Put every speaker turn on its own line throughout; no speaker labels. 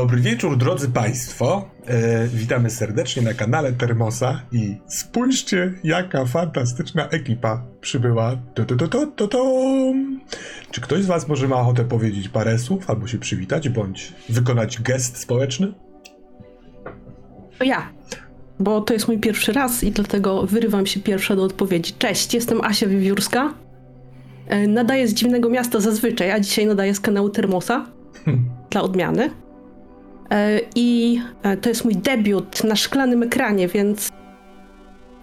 Dobry wieczór, drodzy Państwo. E, witamy serdecznie na kanale Termosa i spójrzcie, jaka fantastyczna ekipa przybyła. To, to, to, to, to, to. Czy ktoś z Was może ma ochotę powiedzieć parę słów, albo się przywitać, bądź wykonać gest społeczny?
To ja, bo to jest mój pierwszy raz i dlatego wyrywam się pierwsza do odpowiedzi. Cześć, jestem Asia Wiewiórska. E, Nadaję z dziwnego miasta zazwyczaj, a dzisiaj nadaję z kanału Termosa dla odmiany. E, I e, to jest mój debiut na szklanym ekranie, więc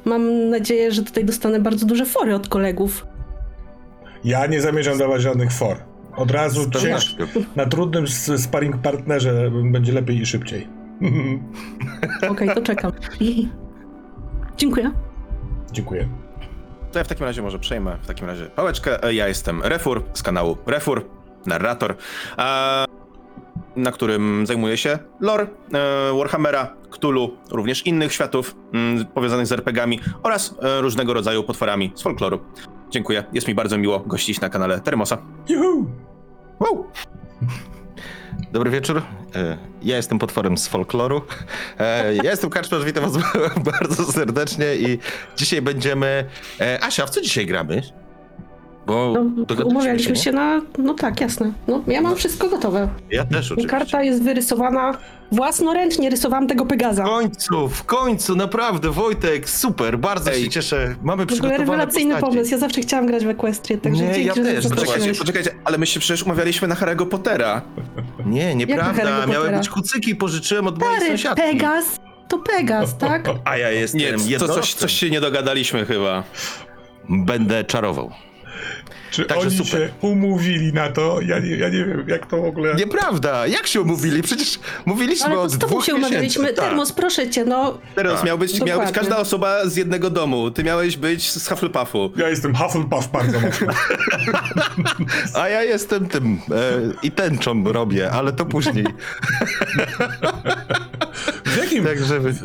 mam nadzieję, że tutaj dostanę bardzo duże fory od kolegów.
Ja nie zamierzam dawać żadnych for. Od razu cięż, na trudnym sparring partnerze będzie lepiej i szybciej.
Okej, to czekam. Dziękuję.
Dziękuję.
To ja w takim razie może przejmę w takim razie pałeczkę. E, Ja jestem Refur z kanału Refur, narrator, a, na którym zajmuję się lore e, Warhammera, Cthulhu, również innych światów mm, powiązanych z RPGami oraz e, różnego rodzaju potworami z folkloru. Dziękuję, jest mi bardzo miło gościć na kanale Termosa.
Juhu!
Wow!
Dobry wieczór. E, Ja jestem potworem z folkloru. Ja jestem Karczmarz, witam was bardzo serdecznie i dzisiaj będziemy... Asia, w co dzisiaj gramy? Bo
No, umawialiśmy
nie?
się na. No tak, jasne. No, ja mam wszystko gotowe.
Ja też oczywiście.
Karta jest wyrysowana. Własnoręcznie rysowałam tego Pegaza.
W końcu, w końcu, naprawdę, Wojtek, super, bardzo
Ej.
się cieszę. Mamy
W
przygotowane
rewelacyjny
postaci.
pomysł. Ja zawsze chciałam grać w Equestrię, także
Nie,
dzięki,
ja też. Poczekajcie.
Poczekajcie, ale my się przecież umawialiśmy na Harry'ego Pottera.
Nie, nieprawda, miały być kucyki, pożyczyłem od mojej
Stary,
sąsiadki.
Pegas to Pegas, tak?
A ja jestem
Nie, to coś, coś się nie dogadaliśmy chyba.
Będę czarował.
Czy
Także
oni
super.
się umówili na to? Ja nie, ja nie wiem, jak to w ogóle...
Nieprawda, jak się umówili? Przecież mówiliśmy
Ale to
od
z tobą
dwóch
się umawialiśmy.
miesięcy. Tak.
Termos, proszę cię, no.
Teraz
Tak.
miał, być, miała być
Dokładnie.
każda osoba z jednego domu. Ty miałeś być z Hufflepuffu.
Ja jestem Hufflepuff bardzo mocno.
A ja jestem tym e, i tęczą robię, ale to później.
W jakim, w,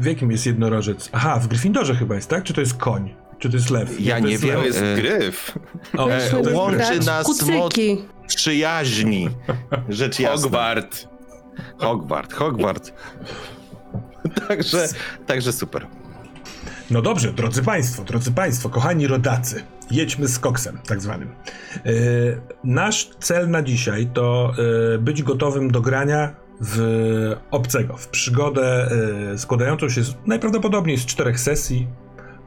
w jakim jest jednorożec? Aha, w Gryffindorze chyba jest, tak? Czy to jest koń? Czy to jest lew?
Ja nie wiem.
To jest
E,
gryf.
O,
Weźmy
to jest
łączy
grać
nas
kucyki.
Przyjaźni. Rzecz jasna.
Hogwart.
Hogwart, Hogwart. Także, także super.
No dobrze, drodzy Państwo, drodzy Państwo, kochani rodacy, jedźmy z koksem, tak zwanym. E, nasz cel na dzisiaj to e, być gotowym do grania w obcego, w przygodę e, składającą się z, najprawdopodobniej z czterech sesji.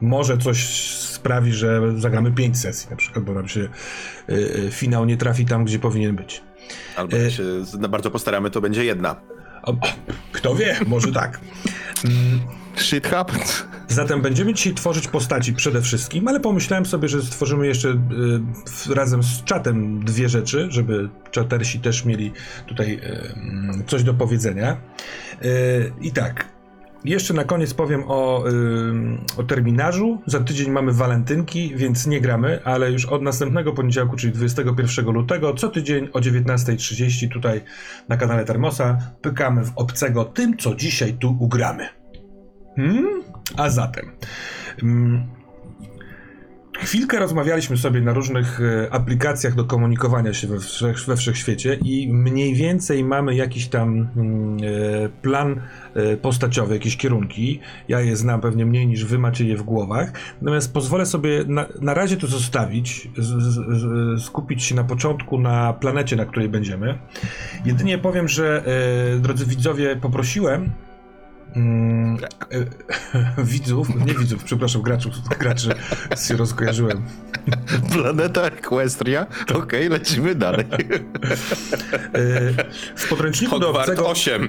Może coś sprawi, że zagramy pięć sesji, na przykład, bo nam się e, e, finał nie trafi tam, gdzie powinien być.
Albo jak się bardzo postaramy, to będzie jedna.
O, kto wie, może tak. Mm,
Shit happens.
Zatem będziemy dzisiaj tworzyć postaci przede wszystkim, ale pomyślałem sobie, że stworzymy jeszcze y, razem z czatem dwie rzeczy, żeby czatersi też mieli tutaj y, mm, coś do powiedzenia. Y, I tak, jeszcze na koniec powiem o, o terminarzu. Za tydzień mamy walentynki, więc nie gramy, ale już od następnego poniedziałku, czyli 21 lutego, co tydzień o 19.30 tutaj na kanale Termosa pykamy w obcego tym, co dzisiaj tu ugramy. Hmm? A zatem. Chwilkę rozmawialiśmy sobie na różnych e, aplikacjach do komunikowania się we, wszech, we wszechświecie i mniej więcej mamy jakiś tam mm, e, plan e, postaciowy, jakieś kierunki. Ja je znam pewnie mniej niż wy macie je w głowach. Natomiast pozwolę sobie na, na razie to zostawić, z, z, z, skupić się na początku na planecie, na której będziemy. Jedynie powiem, że drodzy widzowie, poprosiłem Mm, e, widzów, nie widzów, przepraszam, graczów, graczy się rozkojarzyłem.
Planeta Equestria. Okej, lecimy dalej.
E, W podręczniku do obcego,
8.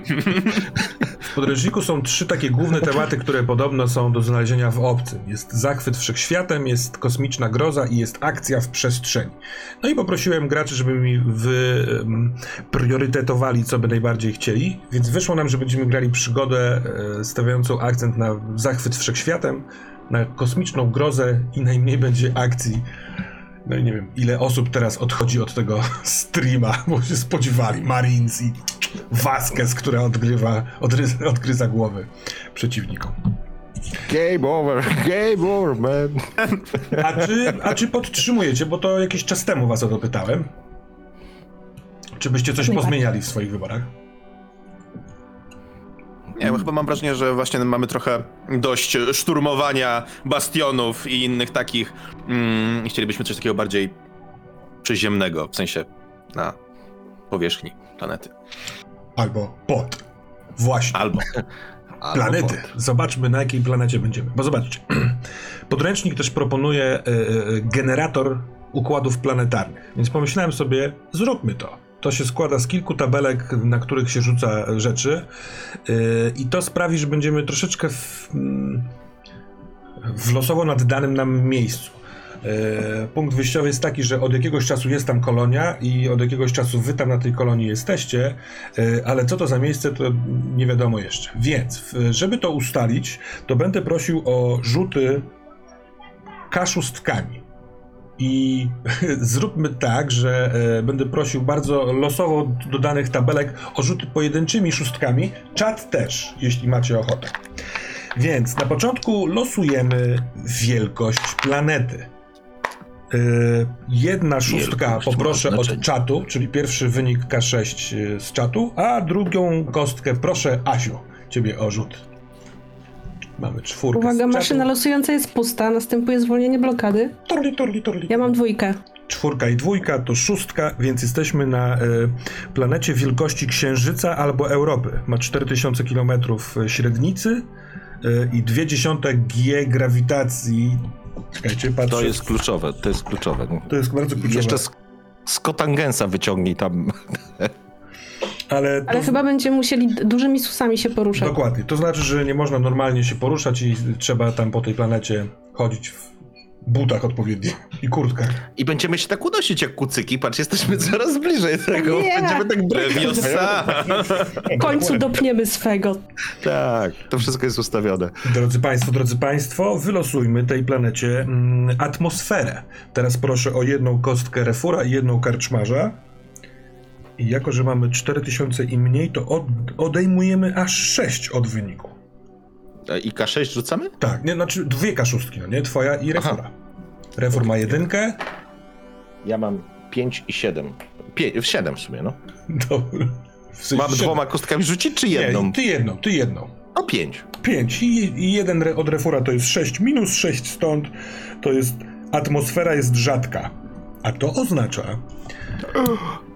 w podręczniku są trzy takie główne tematy, które podobno są do znalezienia w obcym. Jest zachwyt wszechświatem, jest kosmiczna groza i jest akcja w przestrzeni. No i poprosiłem graczy, żeby mi wy priorytetowali, co by najbardziej chcieli, więc wyszło nam, że będziemy grali przygodę e, stawiającą akcent na zachwyt wszechświatem, na kosmiczną grozę i najmniej będzie akcji. No i nie wiem, ile osób teraz odchodzi od tego streama, bo się spodziewali. Marines i Vasquez, która odgrywa, odgryza, odgryza głowy przeciwnikom.
Game over, game over, man.
A czy, a czy podtrzymujecie, bo to jakiś czas temu was o to pytałem, czy byście coś pozmieniali w swoich wyborach?
Nie, bo chyba mam wrażenie, że właśnie mamy trochę dość szturmowania bastionów i innych takich. Mm, i chcielibyśmy coś takiego bardziej przyziemnego, w sensie na powierzchni planety.
Albo pod. Właśnie.
Albo.
Planety. Zobaczmy, na jakiej planecie będziemy. Bo zobaczcie, podręcznik też proponuje e, generator układów planetarnych. Więc pomyślałem sobie, zróbmy to. To się składa z kilku tabelek, na których się rzuca rzeczy, e, i to sprawi, że będziemy troszeczkę w, mm, w losowo naddanym nam miejscu. E, Punkt wyjściowy jest taki, że od jakiegoś czasu jest tam kolonia i od jakiegoś czasu wy tam na tej kolonii jesteście, e, ale co to za miejsce, to nie wiadomo jeszcze. Więc, żeby to ustalić, to będę prosił o rzuty kaszustkami. I zróbmy tak, że e, będę prosił bardzo losowo do danych tabelek o rzuty pojedynczymi szóstkami. Czat też, jeśli macie ochotę. Więc na początku losujemy wielkość planety. Yy, jedna szóstka
Wielkość
poproszę od czatu, czyli pierwszy wynik K6 yy, z czatu, a drugą kostkę proszę Asiu, ciebie o rzut. Mamy czwórkę
Uwaga, maszyna losująca jest pusta, następuje zwolnienie blokady.
Turli, turli, turli.
Ja mam dwójkę.
Czwórka i dwójka to szóstka, więc jesteśmy na y, planecie wielkości Księżyca albo Europy. Ma 4000 km średnicy y, i 0,2 G grawitacji. Czekajcie, patrzę.
To jest kluczowe, to jest kluczowe.
to jest bardzo kluczowe.
Jeszcze z, z kotangensa wyciągnij tam.
ale, to,
Ale chyba będziemy musieli dużymi susami się poruszać.
Dokładnie. To znaczy, że nie można normalnie się poruszać i trzeba tam po tej planecie chodzić w butach odpowiednich i kurtkach.
I będziemy się tak unosić jak kucyki. Patrz, jesteśmy coraz bliżej tego.
Nie.
Będziemy tak brykać.
Lewiosa!
W końcu dopniemy swego.
Tak, to wszystko jest ustawione.
Drodzy Państwo, drodzy Państwo, wylosujmy tej planecie mm, atmosferę. Teraz proszę o jedną kostkę refura i jedną karczmarza. I jako, że mamy 4000 i mniej, to od, odejmujemy aż 6 od wyniku.
I K6 rzucamy?
Tak, nie, znaczy dwie kaszustki, no nie? Twoja i refura. Refur ma jedynkę.
Ja mam 5 i 7. 5, 7 w sumie, no.
Dobra. W sensie
Mam
siedem.
dwoma kostkami rzucić, czy
Nie,
jedną?
ty jedną, ty jedną.
No 5.
5 i, i jeden re, od refura to jest 6, minus 6 stąd to jest atmosfera jest rzadka. A to oznacza,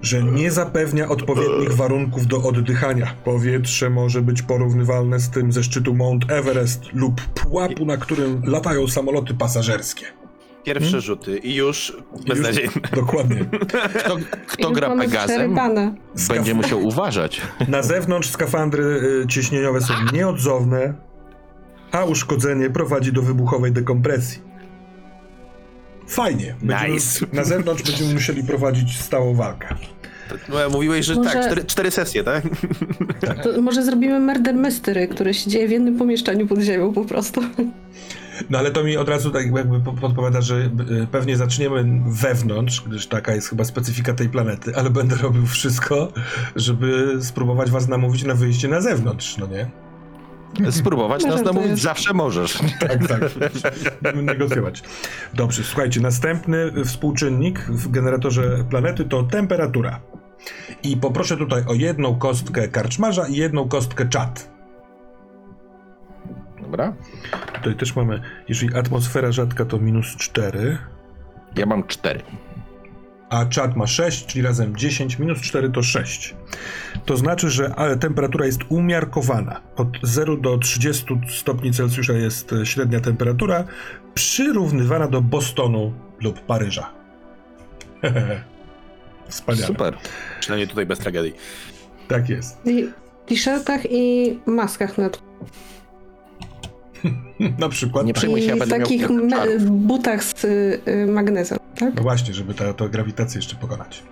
że nie zapewnia odpowiednich warunków do oddychania. Powietrze może być porównywalne z tym ze szczytu Mount Everest lub pułapu, na którym latają samoloty pasażerskie.
Pierwsze rzuty i już beznadziejne.
Już- Dokładnie.
Kto, kto gra Pegazem, będzie musiał uważać.
Na zewnątrz skafandry y, ciśnieniowe są nieodzowne, a uszkodzenie prowadzi do wybuchowej dekompresji. Fajnie. Będziemy,
Nice.
Na zewnątrz będziemy musieli prowadzić stałą walkę.
No, mówiłeś, że
Może-
tak, cztery, cztery sesje, tak?
To może zrobimy murder mystery, które się dzieje w jednym pomieszczeniu pod ziemią po prostu.
No ale to mi od razu tak jakby po- podpowiada, że y, pewnie zaczniemy wewnątrz, gdyż taka jest chyba specyfika tej planety, ale będę robił wszystko, żeby spróbować was namówić na wyjście na zewnątrz, no nie?
Spróbować nas namówić zawsze możesz.
Tak, tak. Negocjować. Dobrze, słuchajcie, następny współczynnik w generatorze planety to temperatura. I poproszę tutaj o jedną kostkę karczmarza i jedną kostkę czat.
Dobra.
Tutaj też mamy, jeżeli atmosfera rzadka to minus 4,
Ja mam 4.
a czat ma 6, czyli razem 10, minus 4 to 6. To znaczy, że temperatura jest umiarkowana. Od 0 do 30 stopni Celsjusza jest e, średnia temperatura, przyrównywana do Bostonu lub Paryża. Wspaniale.
Super.
Przynajmniej tutaj bez tragedii.
Tak jest.
I w t-shirtach i maskach na
Na przykład.
Nie
tak.
przejmuj się, ja będę
takich butach z y, magnezem, tak?
No właśnie, żeby tę to grawitację jeszcze pokonać.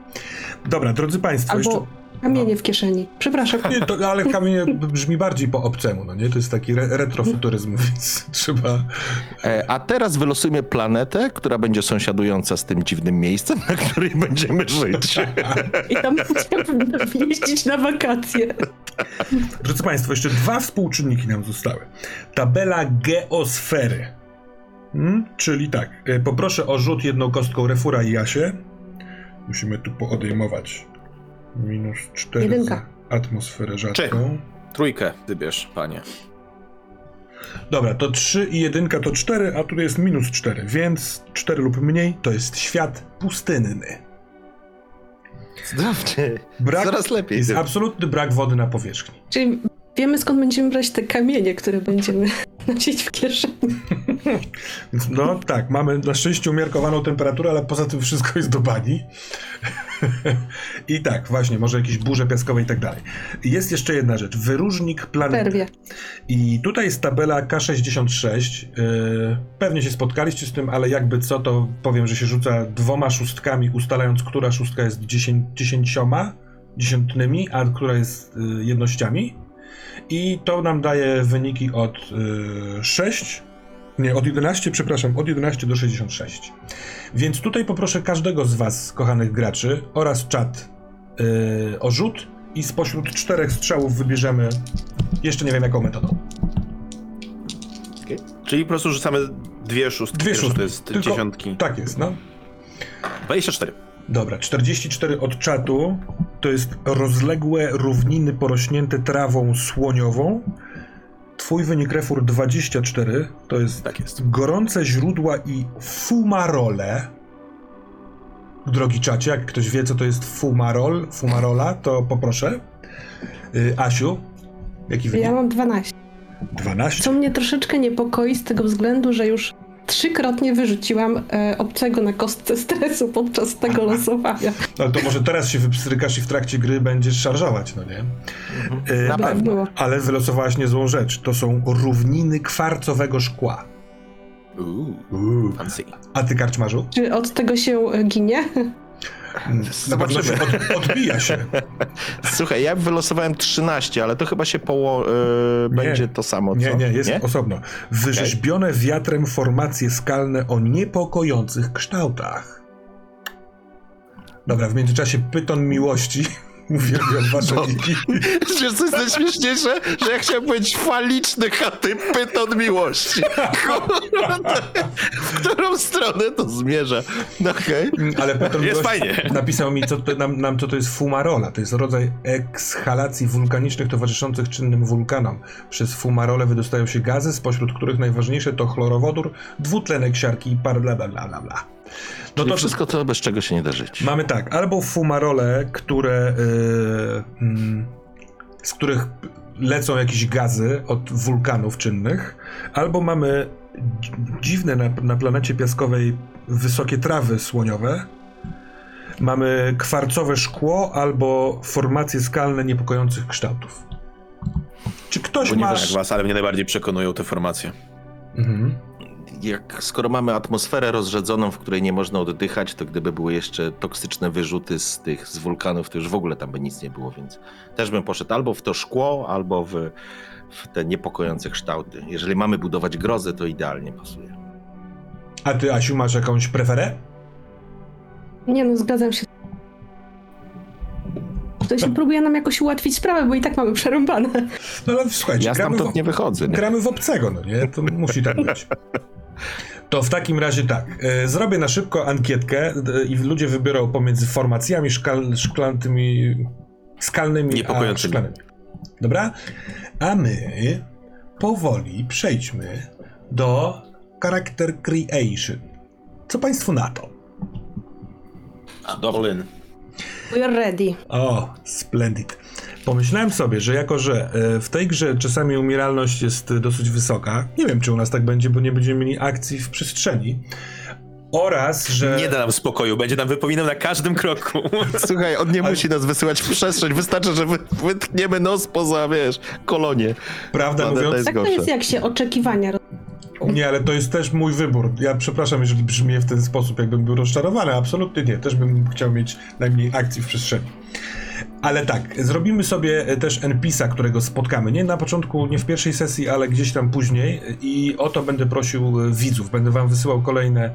Dobra, drodzy Państwo, jeszcze.
Kamienie w kieszeni. Przepraszam.
Nie, to, ale kamienie brzmi bardziej po obcemu, no nie? To jest taki re retrofuturyzm, więc trzeba.
E, a teraz wylosujmy planetę, która będzie sąsiadująca z tym dziwnym miejscem, na której będziemy żyć.
I tam będziemy jeździć na wakacje.
Drodzy Państwo, jeszcze dwa współczynniki nam zostały. Tabela geosfery. Hmm? Czyli tak, y, poproszę o rzut jedną kostką refura i Jasie. Musimy tu poodejmować minus 4
Jedynka.
atmosferę rzadką.
Trójkę wybierz, panie.
Dobra, to 3 i 1 to 4, a tu jest minus 4, więc 4 lub mniej to jest świat pustynny.
Cudownie.
Brak,
Coraz lepiej.
Jest absolutny brak wody na powierzchni.
Czyli wiemy skąd będziemy brać te kamienie, które będziemy nosić w kieszeni.
No tak, mamy na szczęście umiarkowaną temperaturę, ale poza tym wszystko jest do bani. I tak, właśnie, może jakieś burze piaskowe i tak dalej. Jest jeszcze jedna rzecz. Wyróżnik planety.
Perwie.
I tutaj jest tabela K66. Yy, pewnie się spotkaliście z tym, ale jakby co, to powiem, że się rzuca dwoma szóstkami, ustalając, która szóstka jest dziesię, dziesięcioma, dziesiątnymi, a która jest yy, jednościami. I to nam daje wyniki od yy, 6, nie, od 11, przepraszam, od 11 do 66. Więc tutaj poproszę każdego z Was, kochanych graczy, oraz czat yy, o rzut i spośród czterech strzałów wybierzemy, jeszcze nie wiem jaką metodą.
Czyli po prostu rzucamy dwie szóstki.
Dwie szóstki.
To jest
Tylko-
dziesiątki.
Tak jest, no.
24.
Dobra, 44 od czatu to jest rozległe równiny porośnięte trawą słoniową. Twój wynik refur 24 to jest
Tak jest.
gorące źródła i fumarole. Drogi czacie, jak ktoś wie, co to jest fumarol, fumarola, to poproszę. Y, Asiu, jaki wynik?
Ja mam 12.
12.
Co mnie troszeczkę niepokoi z tego względu, że już trzykrotnie wyrzuciłam e, obcego na kostce stresu podczas tego losowania.
No to może teraz się wypstrykasz i w trakcie gry będziesz szarżować, no nie? Y,
Na
Tak
pewno.
Ale wylosowałaś niezłą rzecz. To są równiny kwarcowego szkła.
Uuu, fancy.
A ty, karczmarzu?
Czy od tego się e, ginie?
Zobaczymy.
od, odbija się.
Słuchaj, ja wylosowałem 13, ale to chyba się poło... Yy, będzie to samo, co?
Nie, nie, jest osobno. Wyrzeźbione wiatrem formacje skalne o niepokojących kształtach. Dobra, w międzyczasie pyton miłości. Uwielbiam wasze
No.
niki.
Wiesz, co jest najśmieszniejsze? Że ja chciałem powiedzieć faliczny, a ty pyton miłości. Kurde, w którą stronę to zmierza? No okej.
Ale pyton
Jest
miłości
fajnie.
napisał mi co to, nam, nam, co to jest fumarola. To jest rodzaj ekshalacji wulkanicznych towarzyszących czynnym wulkanom. Przez fumarole wydostają się gazy, spośród których najważniejsze to chlorowodór, dwutlenek siarki i par bla bla bla bla bla. No to
wszystko to, bez czego się nie da żyć.
Mamy tak, albo fumarole, które yy, z których lecą jakieś gazy od wulkanów czynnych, albo mamy dzi- dziwne na, na planecie piaskowej wysokie trawy słoniowe. Mamy kwarcowe szkło albo formacje skalne niepokojących kształtów. Czy ktoś
Bo nie
ma...
wiem jak was, ale mnie najbardziej przekonują te formacje.
Mhm.
Jak, skoro mamy atmosferę rozrzedzoną, w której nie można oddychać, to gdyby były jeszcze toksyczne wyrzuty z tych, z wulkanów, to już w ogóle tam by nic nie było, więc też bym poszedł albo w to szkło, albo w, w te niepokojące kształty. Jeżeli mamy budować grozę, to idealnie pasuje.
A ty, Asiu, masz jakąś preferę?
Nie no, zgadzam się. To się próbuje nam jakoś ułatwić sprawę, bo i tak mamy przerąbane.
No ale słuchajcie,
Ja
gramy w,
stamtąd nie wychodzę. Nie?
gramy w obcego, no nie? To musi tak być. To w takim razie tak. e, Zrobię na szybko ankietkę e, i ludzie wybiorą pomiędzy formacjami szkal, szklantymi, skalnymi a szklanymi. Dobra? A my powoli przejdźmy do character creation. Co państwu na to?
All in.
We're ready.
O, splendid. Pomyślałem sobie, że jako, że e, w tej grze czasami umieralność jest dosyć wysoka, nie wiem czy u nas tak będzie, bo nie będziemy mieli akcji w przestrzeni, oraz, że...
Nie da nam spokoju, będzie nam wypominał na każdym kroku.
Słuchaj, on nie musi nas wysyłać w przestrzeń, wystarczy, że wy, wytkniemy nos poza, wiesz, kolonię.
Prawda
Planeta
mówiąc,
jest
Tak to jest jak się oczekiwania.
nie, ale to jest też mój wybór. Ja przepraszam, jeżeli brzmi w ten sposób, jakbym był rozczarowany. Absolutnie nie. Też bym chciał mieć najmniej akcji w przestrzeni. Ale tak, zrobimy sobie e, też NPC-a, którego spotkamy. Nie na początku, nie w pierwszej sesji, ale gdzieś tam później. I o to będę prosił e, widzów. Będę wam wysyłał kolejne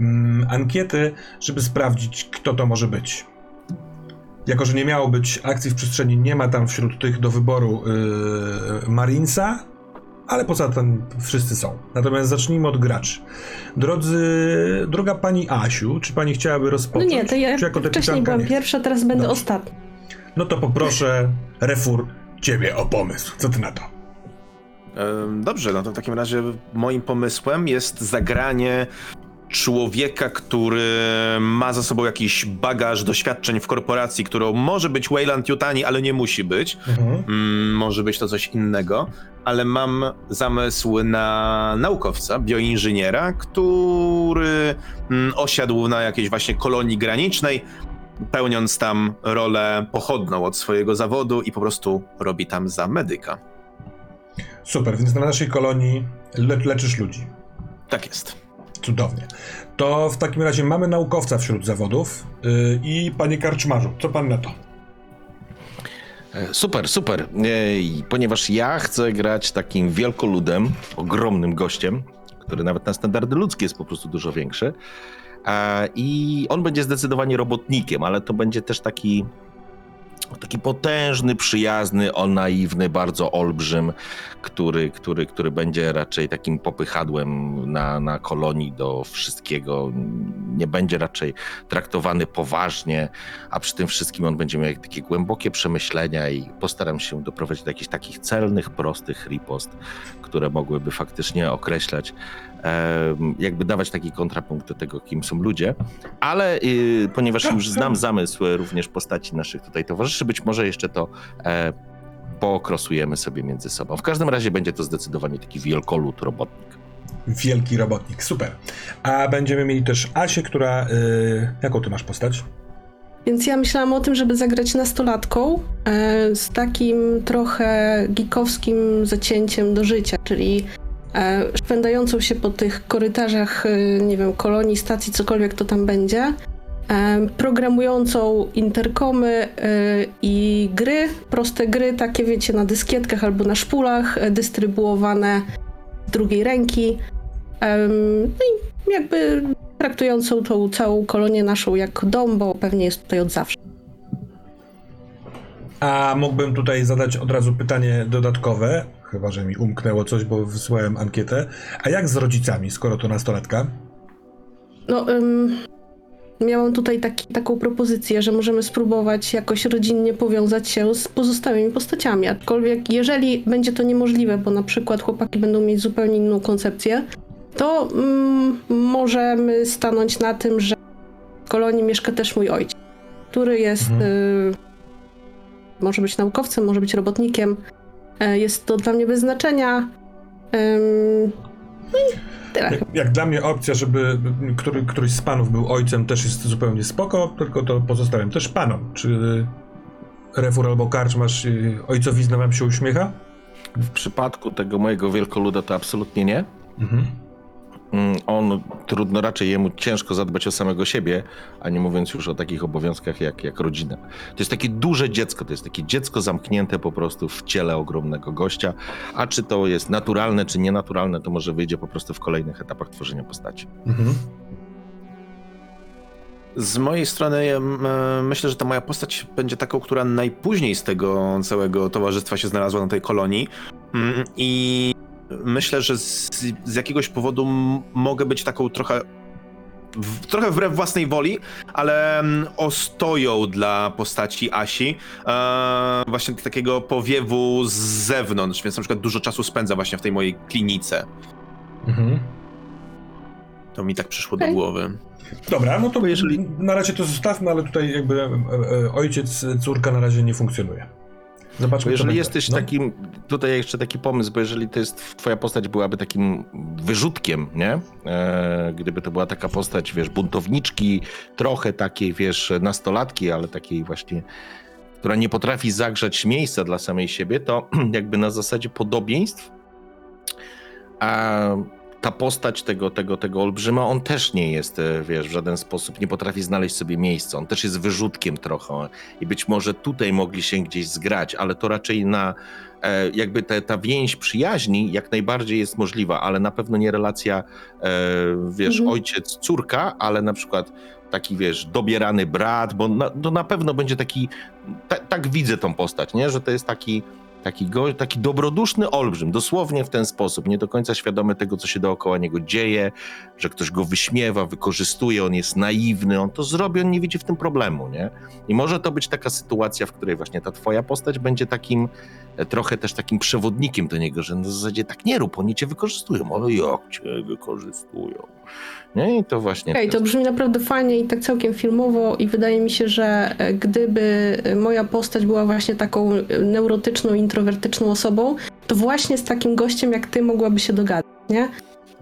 mm, ankiety, żeby sprawdzić, kto to może być. Jako, że nie miało być akcji w przestrzeni, nie ma tam wśród tych do wyboru yy, Marinesa, ale poza tym wszyscy są. Natomiast zacznijmy od graczy. Drodzy, droga pani Asiu, czy pani chciałaby
No
rozpocząć?
nie, to ja
czy jako
wcześniej byłam
nie?
pierwsza, teraz będę
Dobrze.
ostatnia.
No to poproszę, refur, ciebie o pomysł. Co ty na to?
Dobrze, no to w takim razie moim pomysłem jest zagranie człowieka, który ma za sobą jakiś bagaż doświadczeń w korporacji, którą może być Wayland Yutani, ale nie musi być.
Mhm.
Mm, może być to coś innego, ale mam zamysł na naukowca, bioinżyniera, który mm, osiadł na jakiejś właśnie kolonii granicznej, pełniąc tam rolę pochodną od swojego zawodu i po prostu robi tam za medyka.
Super, więc na naszej kolonii le leczysz ludzi.
Tak jest.
Cudownie. To w takim razie mamy naukowca wśród zawodów yy, i panie karczmarzu, co pan na to?
E, Super, super. E, i Ponieważ ja chcę grać takim wielkoludem, ogromnym gościem, który nawet na standardy ludzkie jest po prostu dużo większy. E, I on będzie zdecydowanie robotnikiem, ale to będzie też taki taki potężny, przyjazny, o naiwny, bardzo olbrzym, który, który, który będzie raczej takim popychadłem na, na kolonii do wszystkiego. Nie będzie raczej traktowany poważnie, a przy tym wszystkim on będzie miał takie głębokie przemyślenia i postaram się doprowadzić do jakichś takich celnych, prostych ripost, które mogłyby faktycznie określać, jakby dawać taki kontrapunkt do tego, kim są ludzie. Ale y, ponieważ już znam zamysł e, również postaci naszych tutaj towarzyszy, być może jeszcze to e, pookrosujemy sobie między sobą. W każdym razie będzie to zdecydowanie taki wielkolud robotnik.
Wielki robotnik, super. A będziemy mieli też Asię, która... Yy, jaką ty masz postać?
Więc ja myślałam o tym, żeby zagrać nastolatką e, z takim trochę geekowskim zacięciem do życia, czyli e, szwendającą się po tych korytarzach, e, nie wiem, kolonii, stacji, cokolwiek to tam będzie, e, programującą interkomy e, i gry, proste gry, takie wiecie, na dyskietkach albo na szpulach, e, dystrybuowane z drugiej ręki. No i jakby traktującą tą całą kolonię naszą jako dom, bo pewnie jest tutaj od zawsze.
A mógłbym tutaj zadać od razu pytanie dodatkowe, chyba że mi umknęło coś, bo wysłałem ankietę. A jak z rodzicami, skoro to nastolatka?
No, ym, miałam tutaj taki, taką propozycję, że możemy spróbować jakoś rodzinnie powiązać się z pozostałymi postaciami. Aczkolwiek, jeżeli będzie to niemożliwe, bo na przykład chłopaki będą mieć zupełnie inną koncepcję, to mm, możemy stanąć na tym, że w kolonii mieszka też mój ojciec, który jest.
Mhm.
Y, może być naukowcem, może być robotnikiem. E, Jest to dla mnie bez znaczenia. Ym, no i tyle.
Jak, jak dla mnie opcja, żeby który, któryś z panów był ojcem też jest zupełnie spoko, tylko to pozostawiam też panom. Czy Refur albo Karczmasz y, ojcowizna wam się uśmiecha?
W przypadku tego mojego wielkoluda to absolutnie nie.
Mhm.
Mm, On trudno raczej jemu ciężko zadbać o samego siebie, a nie mówiąc już o takich obowiązkach jak, jak rodzina. To jest takie duże dziecko, to jest takie dziecko zamknięte po prostu w ciele ogromnego gościa. A czy to jest naturalne, czy nienaturalne, to może wyjdzie po prostu w kolejnych etapach tworzenia postaci.
Mhm.
Z mojej strony ja, e, myślę, że ta moja postać będzie taką, która najpóźniej z tego całego towarzystwa się znalazła na tej kolonii. Mm, I myślę, że z, z jakiegoś powodu m- mogę być taką trochę. W, trochę wbrew własnej woli, ale mm, ostoją dla postaci Asi. E, właśnie takiego powiewu z zewnątrz, więc na przykład dużo czasu spędza właśnie w tej mojej klinice.
Mhm.
To mi tak przyszło do głowy.
Dobra, no to jeżeli na razie to zostawmy, ale tutaj jakby e, e, ojciec, córka na razie nie funkcjonuje. Zobaczmy.
Bo jeżeli jesteś
No.
takim, tutaj jeszcze taki pomysł, bo jeżeli to jest, twoja postać byłaby takim wyrzutkiem, nie? E, gdyby to była taka postać, wiesz, buntowniczki, trochę takiej, wiesz, nastolatki, ale takiej właśnie, która nie potrafi zagrzać miejsca dla samej siebie, to jakby na zasadzie podobieństw, a ta postać tego, tego, tego olbrzyma, on też nie jest, e, wiesz, w żaden sposób, nie potrafi znaleźć sobie miejsca. On też jest wyrzutkiem trochę i być może tutaj mogli się gdzieś zgrać, ale to raczej na e, jakby te, ta więź przyjaźni jak najbardziej jest możliwa, ale na pewno nie relacja, e, wiesz,
Mhm.
ojciec, córka, ale na przykład taki, wiesz, dobierany brat, bo na, to na pewno będzie taki, ta, tak widzę tą postać, nie, że to jest taki Taki, go, taki dobroduszny olbrzym, dosłownie w ten sposób, nie do końca świadomy tego, co się dookoła niego dzieje, że ktoś go wyśmiewa, wykorzystuje, on jest naiwny, on to zrobi, on nie widzi w tym problemu, nie? I może to być taka sytuacja, w której właśnie ta twoja postać będzie takim, e, trochę też takim przewodnikiem do niego, że na zasadzie tak nie rób, oni cię wykorzystują, ale jak cię wykorzystują, nie? I to właśnie...
Okej, to brzmi naprawdę fajnie i tak całkiem filmowo i wydaje mi się, że e, gdyby moja postać była właśnie taką e, neurotyczną, introwertyczną osobą, to właśnie z takim gościem jak ty mogłaby się dogadać, nie?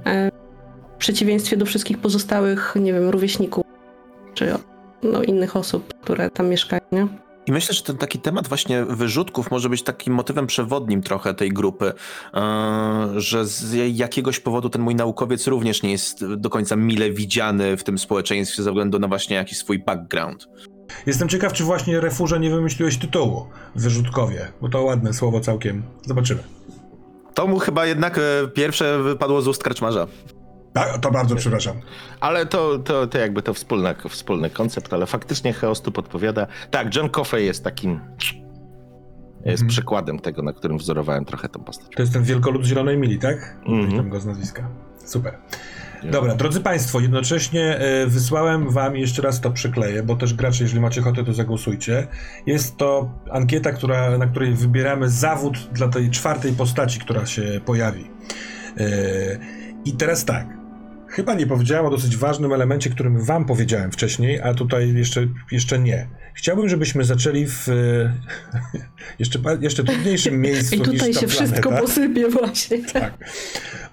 E, W przeciwieństwie do wszystkich pozostałych, nie wiem, rówieśników czy no, innych osób, które tam mieszkają, nie?
I myślę, że ten taki temat właśnie wyrzutków może być takim motywem przewodnim trochę tej grupy, e, że z jakiegoś powodu ten mój naukowiec również nie jest do końca mile widziany w tym społeczeństwie ze względu na właśnie jakiś swój background.
Jestem ciekaw, czy właśnie Refurze nie wymyśliłeś tytułu Wyrzutkowie, bo to ładne słowo całkiem. Zobaczymy.
To mu chyba jednak e, pierwsze wypadło z ust karczmarza.
To bardzo przepraszam.
Ale to, to, to jakby to wspólny, wspólny koncept, ale faktycznie Chaos tu podpowiada. Tak, John Coffey jest takim. Jest
Mhm.
przykładem tego, na którym wzorowałem trochę tą postać.
To jest ten wielkolud Zielonej Mili, tak?
Mhm.
Pamiętam go z nazwiska. Super. Dobra, drodzy Państwo, jednocześnie e, wysłałem Wam jeszcze raz to przykleję, bo też gracze, jeżeli macie ochotę, to zagłosujcie. Jest to ankieta, która, na której wybieramy zawód dla tej czwartej postaci, która się pojawi. E, I teraz tak. Chyba nie powiedziałem o dosyć ważnym elemencie, którym Wam powiedziałem wcześniej, a tutaj jeszcze, jeszcze nie. Chciałbym, żebyśmy zaczęli w e, jeszcze, jeszcze trudniejszym miejscu
I tutaj
niż
się wszystko
planeta.
posypie właśnie.
Tak.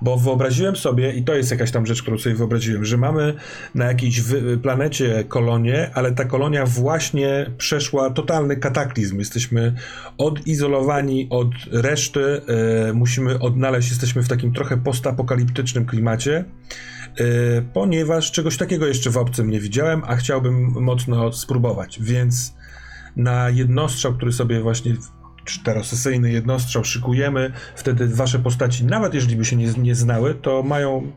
Bo wyobraziłem sobie, i to jest jakaś tam rzecz, którą sobie wyobraziłem, że mamy na jakiejś planecie kolonię, ale ta kolonia właśnie przeszła totalny kataklizm. Jesteśmy odizolowani od reszty, e, musimy odnaleźć, jesteśmy w takim trochę postapokaliptycznym klimacie. e, Ponieważ czegoś takiego jeszcze w obcym nie widziałem, a chciałbym mocno spróbować, więc na jednostrzał, który sobie właśnie czterosesyjny jednostrzał szykujemy, wtedy wasze postaci, nawet jeżeli by się nie, nie znały, to mają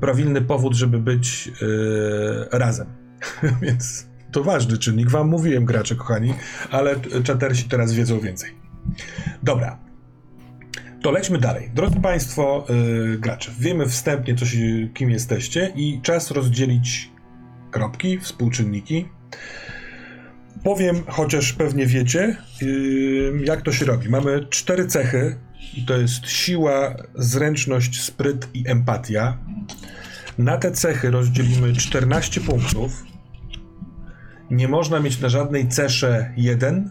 prawilny powód, żeby być yy, razem. Więc to ważny czynnik. Wam mówiłem, gracze kochani, ale czatersi teraz wiedzą więcej. Dobra. To lećmy dalej. Drodzy Państwo, yy, gracze, wiemy wstępnie, co się, kim jesteście i czas rozdzielić kropki, współczynniki. Powiem, chociaż pewnie wiecie, yy, jak to się robi. Mamy cztery cechy i to jest siła, zręczność, spryt i empatia. Na te cechy rozdzielimy 14 punktów. Nie można mieć na żadnej cesze jeden,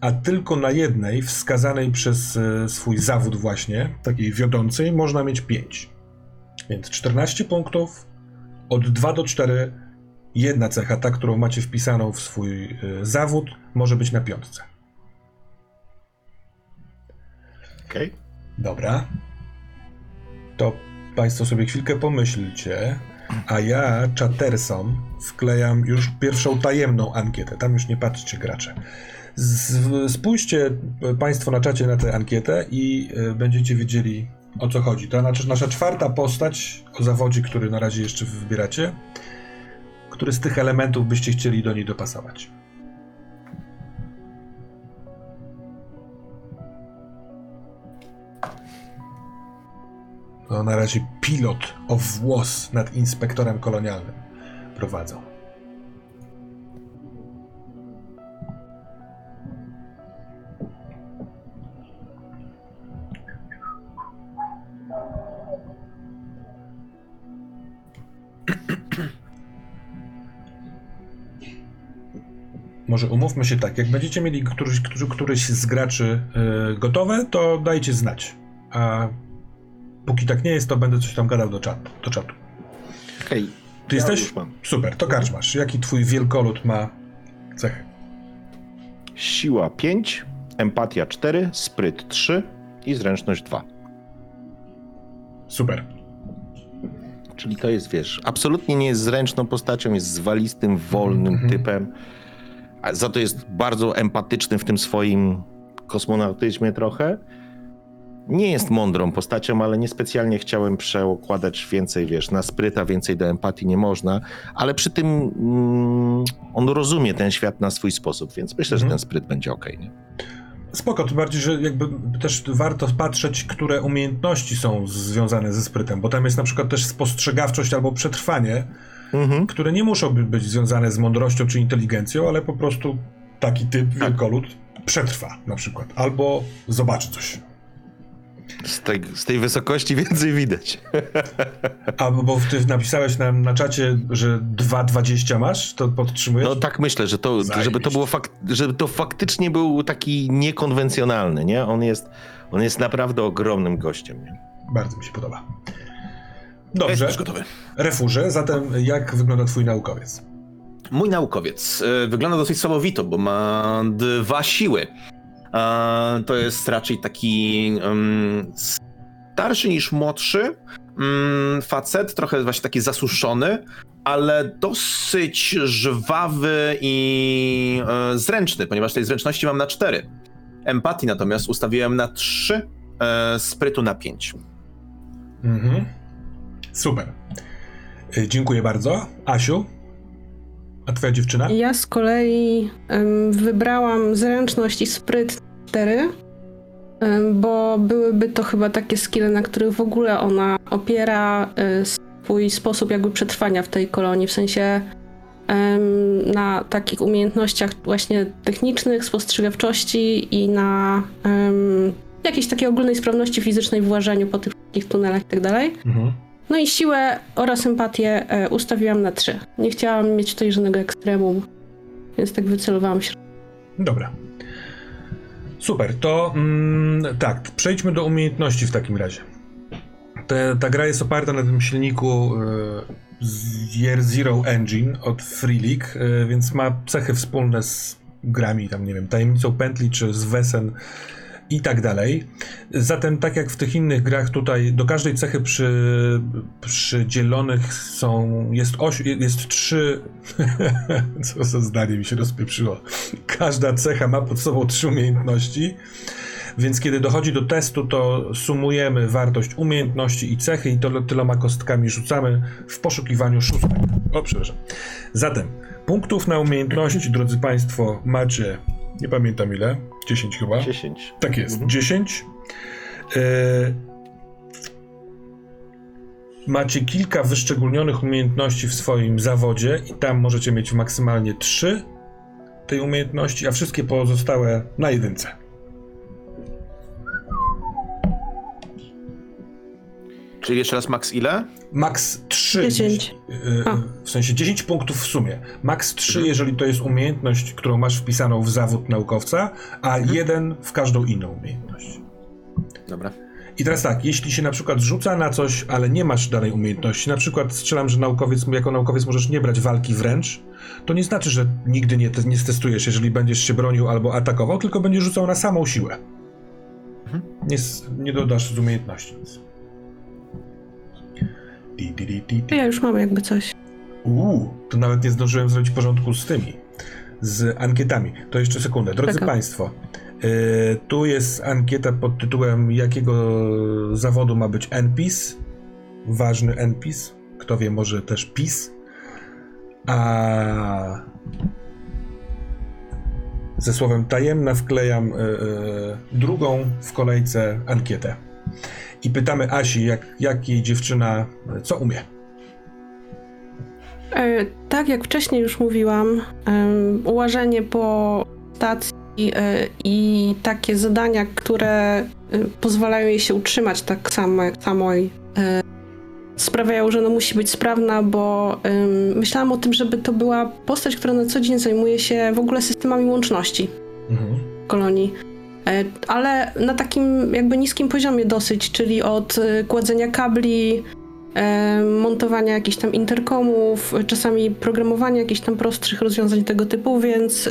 a tylko na jednej, wskazanej przez e, swój zawód właśnie, takiej wiodącej, można mieć 5. Więc 14 punktów, od 2 do 4 jedna cecha, ta, którą macie wpisaną w swój y, zawód, może być na piątce.
Okej.
Dobra. To Państwo sobie chwilkę pomyślcie, a ja czatersom wklejam już pierwszą tajemną ankietę. Tam już nie patrzcie gracze. Z, spójrzcie Państwo na czacie na tę ankietę i y, będziecie wiedzieli o co chodzi. To nasza, nasza czwarta postać o zawodzie, który na razie jeszcze wybieracie. Który z tych elementów byście chcieli do niej dopasować? No, na razie pilot o włos nad inspektorem kolonialnym prowadzą. Może umówmy się tak, jak będziecie mieli któryś, którzy- któryś z graczy y, gotowe, to dajcie znać. A póki tak nie jest, to będę coś tam gadał do czatu. Do czatu.
Okej.
Ty
Ja
jesteś? Super, to karczmasz. Jaki twój wielkolud ma cechy?
Siła 5, empatia 4, spryt 3 i zręczność 2.
Super.
Czyli to jest, wiesz, absolutnie nie jest zręczną postacią, jest zwalistym, wolnym
Mhm.
typem. A za to jest bardzo empatyczny w tym swoim kosmonautyzmie trochę. Nie jest mądrą postacią, ale niespecjalnie chciałem przekładać więcej, wiesz, na spryta, więcej do empatii nie można, ale przy tym mm, on rozumie ten świat na swój sposób, więc myślę, że
Mhm.
ten spryt będzie ok. Nie?
Spoko, tym bardziej, że jakby też warto patrzeć, które umiejętności są związane ze sprytem, bo tam jest na przykład też spostrzegawczość albo przetrwanie,
Mhm.
które nie muszą by- być związane z mądrością czy inteligencją, ale po prostu taki typ wielkolud przetrwa na przykład, albo zobaczy coś.
Z tej, z tej wysokości więcej widać.
A bo ty napisałeś nam na czacie, że 2,20 masz, to podtrzymujesz?
No tak myślę, że to, żeby to było fak- żeby to faktycznie był taki niekonwencjonalny, nie? On jest, on jest naprawdę ogromnym gościem. Nie?
Bardzo mi się podoba.
Dobrze. Jest gotowy.
Refurze, zatem jak wygląda twój naukowiec?
Mój naukowiec e, wygląda dosyć słabowito, bo ma dwa siły. To jest raczej taki starszy niż młodszy mm, facet, trochę właśnie taki zasuszony, ale dosyć żwawy i e, zręczny, ponieważ tej zręczności mam na cztery. Empatii natomiast ustawiłem na trzy, e, sprytu na pięć.
Mhm. Super. Y, Dziękuję bardzo. Asiu? A twoja dziewczyna?
Ja z kolei wybrałam zręczność i spryt 4, em, bo byłyby to chyba takie skille, na których w ogóle ona opiera e, swój sposób jakby przetrwania w tej kolonii, w sensie na takich umiejętnościach właśnie technicznych, spostrzegawczości i na jakiejś takiej ogólnej sprawności fizycznej w łażeniu po tych wszystkich tunelach i tak dalej.
Mhm.
No i siłę oraz empatię e, ustawiłam na 3. Nie chciałam mieć tutaj żadnego ekstremum, więc tak wycelowałam się.
Dobra. Super, to mm, tak, przejdźmy do umiejętności w takim razie. Te, ta gra jest oparta na tym silniku y, Year Zero Engine od Free League, y, więc ma cechy wspólne z grami, tam nie wiem, Tajemnicą Pętli czy z Wesen i tak dalej. Zatem, tak jak w tych innych grach, tutaj do każdej cechy przy, przydzielonych są, jest, oś, jest trzy. Co za zdanie mi się rozpieprzyło. Każda cecha ma pod sobą trzy umiejętności. Więc kiedy dochodzi do testu, to sumujemy wartość umiejętności i cechy i to tyloma kostkami rzucamy w poszukiwaniu szóstek. O, przepraszam. Zatem, punktów na umiejętności, drodzy Państwo, macie, nie pamiętam ile, 10 chyba.
10.
Tak jest,
Mhm.
10. E, macie kilka wyszczególnionych umiejętności w swoim zawodzie i tam możecie mieć maksymalnie 3 tej umiejętności, a wszystkie pozostałe na jedynce.
Czyli jeszcze raz max ile?
Max 3.
10.
e,
A.
w sensie 10 punktów w sumie. Max 3, jeżeli to jest umiejętność, którą masz wpisaną w zawód naukowca, a jeden w każdą inną umiejętność.
Dobra.
I teraz tak, jeśli się na przykład rzuca na coś, ale nie masz danej umiejętności, na przykład strzelam, że naukowiec, jako naukowiec możesz nie brać walki wręcz, to nie znaczy, że nigdy nie, nie stestujesz, jeżeli będziesz się bronił albo atakował, tylko będziesz rzucał na samą siłę. Nie, s- nie dodasz z umiejętności nic. Di, di, di, di, di.
Ja już mam jakby coś.
Uuu, to nawet nie zdążyłem zrobić porządku z tymi, z ankietami. To jeszcze sekundę. Drodzy. Państwo, yy, tu jest ankieta pod tytułem jakiego zawodu ma być NPIS, ważny NPIS, kto wie, może też PIS, a ze słowem tajemna wklejam yy, yy, drugą w kolejce ankietę. I pytamy Asi, jak, jak jej dziewczyna, co umie.
E, tak jak wcześniej już mówiłam, em, łażenie po stacji e, i takie zadania, które e, pozwalają jej się utrzymać tak samo jak e, sprawiają, że no musi być sprawna, bo myślałam o tym, żeby to była postać, która na co dzień zajmuje się w ogóle systemami łączności
Mhm.
kolonii. E, Ale na takim jakby niskim poziomie dosyć, czyli od e, kładzenia kabli, e, montowania jakichś tam interkomów, czasami programowania jakichś tam prostszych rozwiązań tego typu, więc,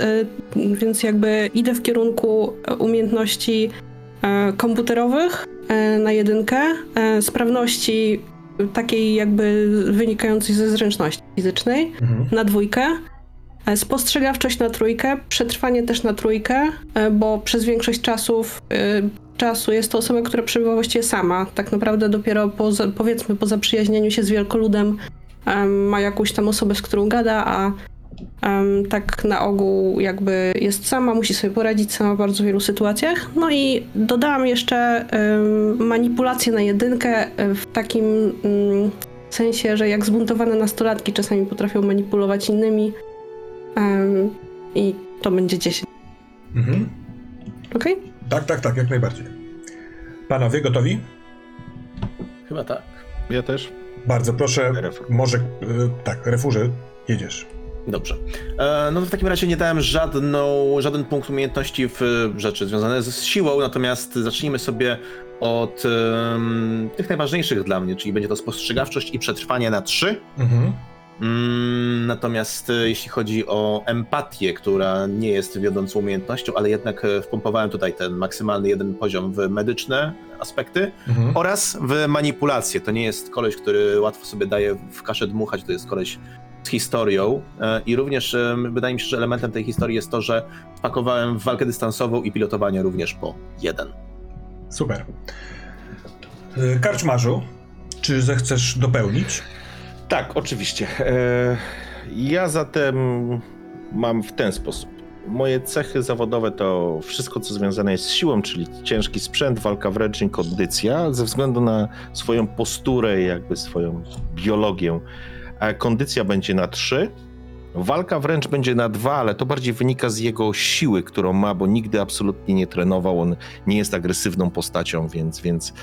więc jakby idę w kierunku umiejętności komputerowych na jedynkę, sprawności takiej jakby wynikającej ze zręczności fizycznej
Mhm.
na dwójkę. E, Spostrzegawczość na trójkę, przetrwanie też na trójkę, e, bo przez większość czasów, e, czasu jest to osoba, która przebywa właściwie sama. Tak naprawdę dopiero po, powiedzmy po zaprzyjaźnieniu się z wielkoludem ma jakąś tam osobę, z którą gada, a Em, tak na ogół jakby jest sama, musi sobie poradzić sama w bardzo wielu sytuacjach. No i dodałam jeszcze em, manipulację na jedynkę w takim mm, sensie, że jak zbuntowane nastolatki czasami potrafią manipulować innymi. Em, I to będzie 10.
Mhm.
Okej?
Tak, tak, tak, jak najbardziej. Panowie, gotowi?
Chyba tak.
Ja też.
Bardzo proszę,
Refur.
może, y, tak, refurze, jedziesz.
Dobrze. E, no to w takim razie nie dałem żadną, żaden punkt umiejętności w e, rzeczy związane z siłą, natomiast zacznijmy sobie od em, tych najważniejszych dla mnie, czyli będzie to spostrzegawczość i przetrwanie na trzy.
Mhm.
Mm, natomiast e, jeśli chodzi o empatię, która nie jest wiodącą umiejętnością, ale jednak e, wpompowałem tutaj ten maksymalny jeden poziom w medyczne aspekty
Mhm.
oraz w manipulację. To nie jest koleś, który łatwo sobie daje w kaszę dmuchać, to jest koleś z historią e, i również e, wydaje mi się, że elementem tej historii jest to, że wpakowałem w walkę dystansową i pilotowanie również po jeden.
Super. Y, Karczmarzu, czy zechcesz dopełnić?
Tak, oczywiście. E, ja zatem mam w ten sposób. Moje cechy zawodowe to wszystko, co związane jest z siłą, czyli ciężki sprzęt, walka wręcz i kondycja. Ze względu na swoją posturę, jakby swoją biologię, e, kondycja będzie na 3. Walka wręcz będzie na 2, ale to bardziej wynika z jego siły, którą ma, bo nigdy absolutnie nie trenował. On nie jest agresywną postacią, więc, więc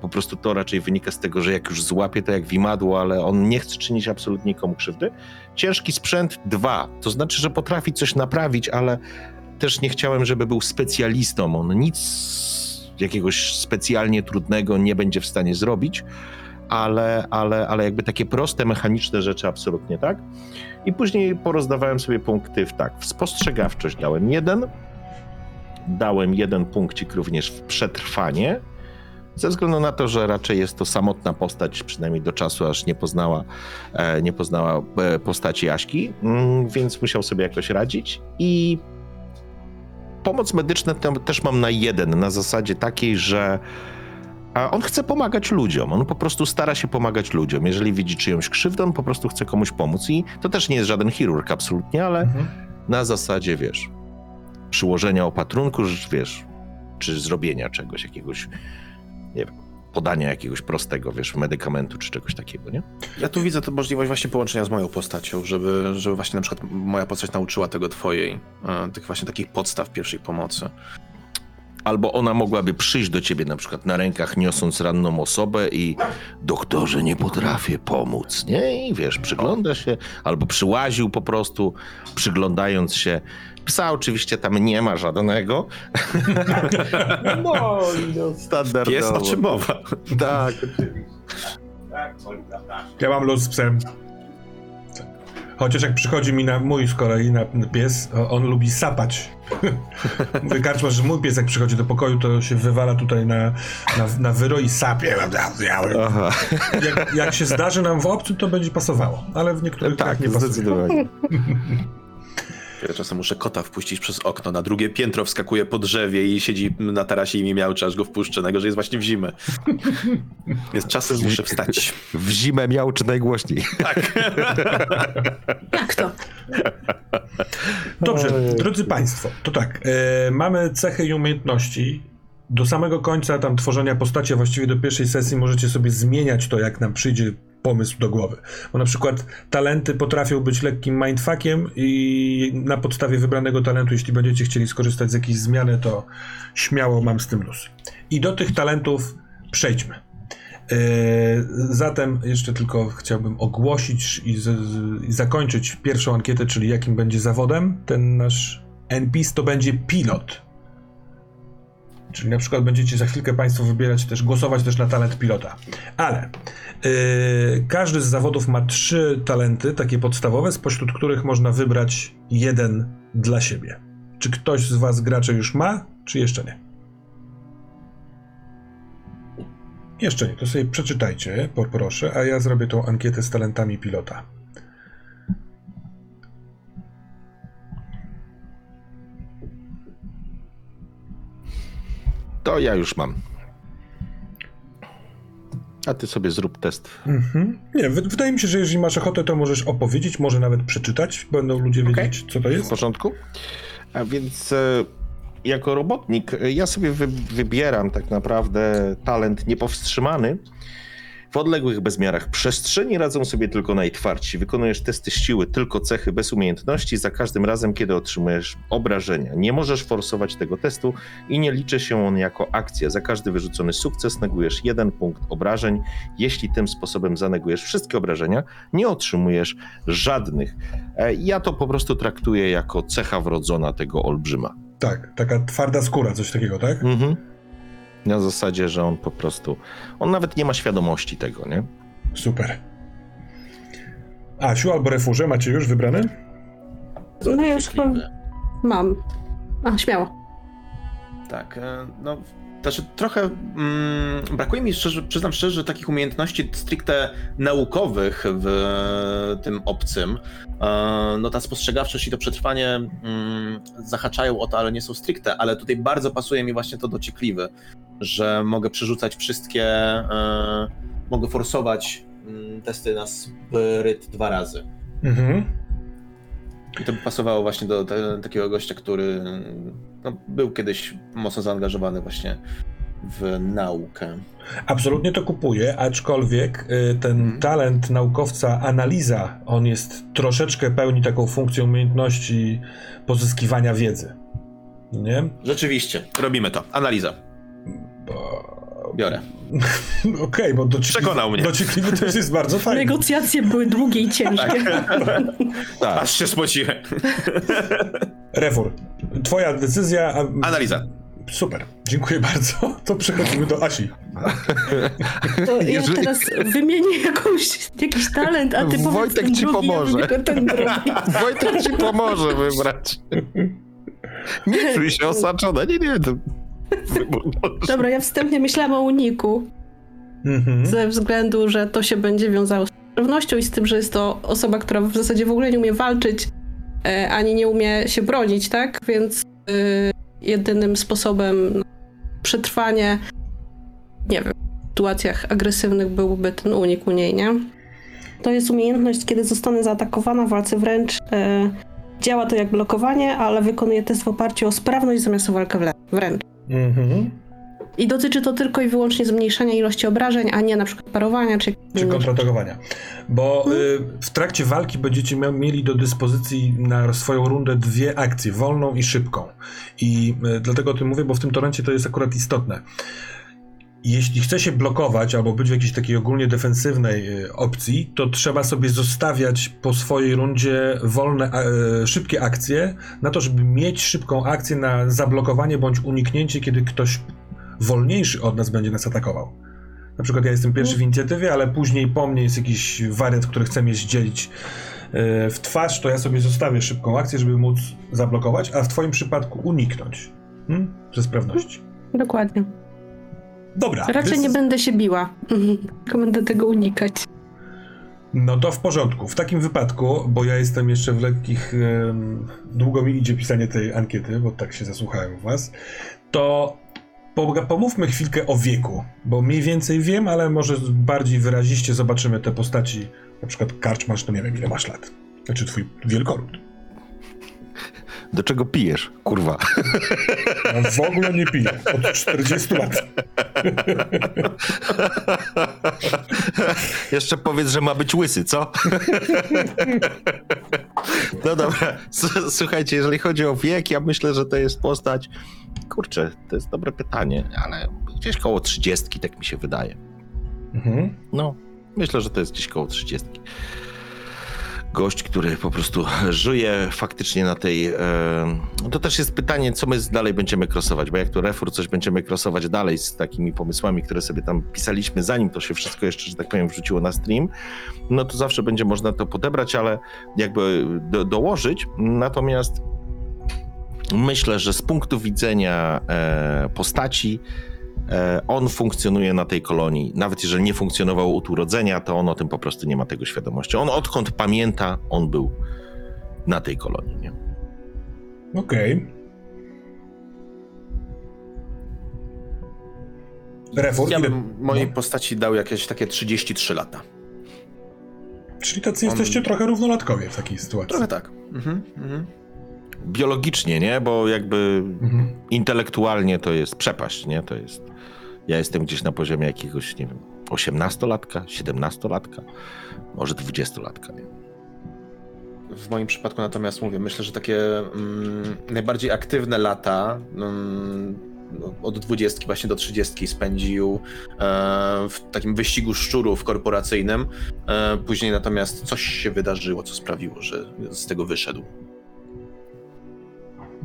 po prostu to raczej wynika z tego, że jak już złapie, to jak wimadło, ale on nie chce czynić absolutnie nikomu krzywdy. Ciężki sprzęt dwa, to znaczy, że potrafi coś naprawić, ale też nie chciałem, żeby był specjalistą. On nic jakiegoś specjalnie trudnego nie będzie w stanie zrobić, ale, ale, ale jakby takie proste, mechaniczne rzeczy absolutnie tak. I później porozdawałem sobie punkty w tak. W spostrzegawczość dałem jeden, dałem jeden punkcik również w przetrwanie, ze względu na to, że raczej jest to samotna postać, przynajmniej do czasu, aż nie poznała, e, nie poznała e, postaci Aśki, mm, więc musiał sobie jakoś radzić. I pomoc medyczna też mam na jeden, na zasadzie takiej, że a on chce pomagać ludziom. On po prostu stara się pomagać ludziom. Jeżeli widzi czyjąś krzywdę, on po prostu chce komuś pomóc. I to też nie jest żaden chirurg absolutnie, ale
Mhm.
na zasadzie, wiesz, przyłożenia opatrunku, wiesz, czy zrobienia czegoś, jakiegoś, nie wiem, podania jakiegoś prostego, wiesz, medykamentu czy czegoś takiego, nie?
Ja tu widzę tę możliwość właśnie połączenia z moją postacią, żeby, żeby właśnie na przykład moja postać nauczyła tego twojej, e, tych właśnie takich podstaw pierwszej pomocy.
Albo ona mogłaby przyjść do ciebie na przykład na rękach, niosąc ranną osobę i doktorze, nie potrafię pomóc, nie? I wiesz, przygląda się, albo przyłaził po prostu, przyglądając się. Psa oczywiście tam nie ma żadnego. no, no, standardowo.
Jest o czym mowa.
Tak,
Ja mam luz z psem. Chociaż jak przychodzi mi na mój z kolei na pies, on lubi sapać. Mówię karczmasz, że mój pies jak przychodzi do pokoju, to się wywala tutaj na, na, na wyro i sapie. Jak, jak się zdarzy nam w obcym, to będzie pasowało, ale w niektórych
Tak,
tak, nie pasuje.
zdecydowanie.
Ja czasem muszę kota wpuścić przez okno, na drugie piętro wskakuje po drzewie i siedzi na tarasie i mi miałczy, aż go wpuszczę, najgorzej jest właśnie w zimę. Więc czasem muszę wstać.
W zimę miał czy najgłośniej.
Jak to?
Dobrze, drodzy Państwo, to tak, e, mamy cechy i umiejętności. Do samego końca tam tworzenia postaci, a właściwie do pierwszej sesji możecie sobie zmieniać to, jak nam przyjdzie pomysł do głowy. Bo na przykład talenty potrafią być lekkim mindfuckiem i na podstawie wybranego talentu, jeśli będziecie chcieli skorzystać z jakiejś zmiany, to śmiało mam z tym luz. I do tych talentów przejdźmy. E, Zatem jeszcze tylko chciałbym ogłosić i, z, i zakończyć pierwszą ankietę, czyli jakim będzie zawodem ten nasz NPC, to będzie pilot. Czyli na przykład będziecie za chwilkę Państwo wybierać też, głosować też na talent pilota. Ale yy, każdy z zawodów ma trzy talenty, takie podstawowe, spośród których można wybrać jeden dla siebie. Czy ktoś z Was graczy już ma, czy jeszcze nie? Jeszcze nie, to sobie przeczytajcie, poproszę, a ja zrobię tą ankietę z talentami pilota.
To ja już mam. A ty sobie zrób test.
Mhm. Nie, wy- wydaje mi się, że jeżeli masz ochotę, to możesz opowiedzieć, może nawet przeczytać. Będą ludzie
Okej.
wiedzieć, co to
W
jest.
porządku? A więc e, jako robotnik e, ja sobie wy, wybieram tak naprawdę talent niepowstrzymany. W odległych bezmiarach przestrzeni radzą sobie tylko najtwardsi. Wykonujesz testy siły, tylko cechy bez umiejętności za każdym razem, kiedy otrzymujesz obrażenia. Nie możesz forsować tego testu i nie liczy się on jako akcja. Za każdy wyrzucony sukces negujesz jeden punkt obrażeń. Jeśli tym sposobem zanegujesz wszystkie obrażenia, nie otrzymujesz żadnych. E, Ja to po prostu traktuję jako cecha wrodzona tego olbrzyma.
Tak, taka twarda skóra, coś takiego, tak?
Mhm. Na zasadzie, że on po prostu. On nawet nie ma świadomości tego, nie?
Super. Asiu albo Refurze, macie już wybrane?
No ja już chyba mam. A, śmiało.
Tak, e, no, znaczy trochę mm, brakuje mi, szczerze, przyznam szczerze, takich umiejętności stricte naukowych w tym obcym. E, No ta spostrzegawczość i to przetrwanie mm, zahaczają o to, ale nie są stricte, ale tutaj bardzo pasuje mi właśnie to dociekliwe, że mogę przerzucać wszystkie, e, mogę forsować mm, testy na spryt dwa razy.
Mhm.
I to by pasowało właśnie do te, takiego gościa, który no, był kiedyś mocno zaangażowany właśnie w naukę.
Absolutnie to kupuję, aczkolwiek y, ten
Mhm.
talent naukowca analiza, on jest troszeczkę pełni taką funkcją umiejętności pozyskiwania wiedzy. Nie?
Rzeczywiście, robimy to. Analiza.
Bo...
Biorę.
Okej, bo dociekliwy,
Przekonał mnie.
dociekliwy też jest bardzo fajny.
Negocjacje były długie i ciężkie.
Tak.
Aż się spociłem.
Refur, twoja decyzja. a-
Analiza.
Super, dziękuję bardzo. To przechodzimy do Asi.
To ja
Jeżeli-
teraz wymienię jakąś, jakiś talent, a ty powiedz
Wojtek
ten
ci
drugi,
pomoże.
Ja ten drugi.
Wojtek ci pomoże wybrać. Nie czuj się osaczona. Nie, nie. To...
Dobra, ja wstępnie myślałam o uniku,
Mhm.
ze względu, że to się będzie wiązało z pewnością i z tym, że jest to osoba, która w zasadzie w ogóle nie umie walczyć, e, ani nie umie się bronić, tak? Więc y, jedynym sposobem na przetrwanie, nie wiem, w sytuacjach agresywnych byłby ten unik u niej, nie? To jest umiejętność, kiedy zostanę zaatakowana w walce wręcz. E, działa to jak blokowanie, ale wykonuje test w oparciu o sprawność zamiast o walkę wręcz.
Mhm.
I dotyczy to tylko i wyłącznie zmniejszania ilości obrażeń, a nie na przykład parowania czy
Czy kontratakowania. Bo y, w trakcie walki będziecie mieli do dyspozycji na swoją rundę dwie akcje, wolną i szybką. I y, dlatego o tym mówię, bo w tym torencie to jest akurat istotne. Jeśli chce się blokować albo być w jakiejś takiej ogólnie defensywnej y, opcji, to trzeba sobie zostawiać po swojej rundzie wolne, y, szybkie akcje na to, żeby mieć szybką akcję na zablokowanie bądź uniknięcie, kiedy ktoś wolniejszy od nas będzie nas atakował. Na przykład ja jestem pierwszy w inicjatywie, ale później po mnie jest jakiś wariant, który chce mnie zdzielić e, w twarz, to ja sobie zostawię szybką akcję, żeby móc zablokować, a w twoim przypadku uniknąć. Hmm? Ze sprawności.
Dokładnie.
Dobra.
Raczej nie będę się biła, Mhm. tylko będę tego unikać.
No to w porządku. W takim wypadku, bo ja jestem jeszcze w lekkich. długo mi idzie pisanie tej ankiety, bo tak się zasłuchałem u was. To po- pomówmy chwilkę o wieku, bo mniej więcej wiem, ale może bardziej wyraziście zobaczymy te postaci. Na przykład karczmasz, to nie wiem ile masz lat. Znaczy twój wielkoród.
Do czego pijesz, kurwa?
Ja w ogóle nie piję. Od 40 lat.
Jeszcze powiedz, że ma być łysy, co? No dobra, słuchajcie, jeżeli chodzi o wiek, ja myślę, że to jest postać. Kurczę, to jest dobre pytanie, ale gdzieś koło trzydziestki, tak mi się wydaje.
Mhm.
No, myślę, że to jest gdzieś koło trzydziestki. Gość, który po prostu żyje faktycznie na tej. E, to też jest pytanie, co my dalej będziemy krosować, bo jak to refur coś będziemy krosować dalej z takimi pomysłami, które sobie tam pisaliśmy, zanim to się wszystko jeszcze, że tak powiem, wrzuciło na stream, no to zawsze będzie można to podebrać, ale jakby do, dołożyć. Natomiast myślę, że z punktu widzenia e, postaci, on funkcjonuje na tej kolonii. Nawet jeżeli nie funkcjonował od urodzenia, to on o tym po prostu nie ma tego świadomości. On odkąd pamięta, on był na tej kolonii. Nie?
Okej. Refur,
Ja
ile-
bym mojej
no.
postaci dał jakieś takie 33 lata.
Czyli tacy jesteście trochę równolatkowie w takiej sytuacji.
Trochę tak. Mhm, mhm.
Biologicznie, nie? Bo jakby
Mhm.
intelektualnie to jest przepaść, nie? To jest... Ja jestem gdzieś na poziomie jakiegoś, nie wiem, 18-latka, 17-latka, może 20-latka, nie?
W moim przypadku natomiast mówię, myślę, że takie mm, najbardziej aktywne lata mm, od 20 właśnie do 30 spędził e, w takim wyścigu szczurów korporacyjnym. E, później natomiast coś się wydarzyło, co sprawiło, że z tego wyszedł.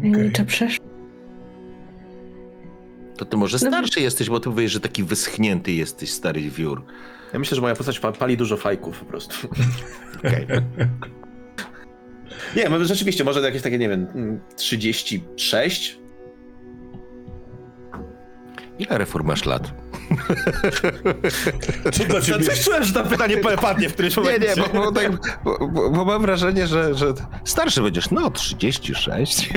Tajemnicza przesz...
To ty może starszy jesteś, bo ty mówisz, że taki wyschnięty jesteś, stary wiór.
Ja myślę, że moja postać pa- pali dużo fajków po prostu.
Okej.
Nie, może rzeczywiście, może jakieś takie, nie wiem, mm, 36?
Ile reform masz lat?
Co dla ciebie?
czułem, że to pytanie padnie w którymś
Nie,
momencie.
nie, bo, bo, tak, bo, bo, bo mam wrażenie, że, że starszy będziesz. No, 36.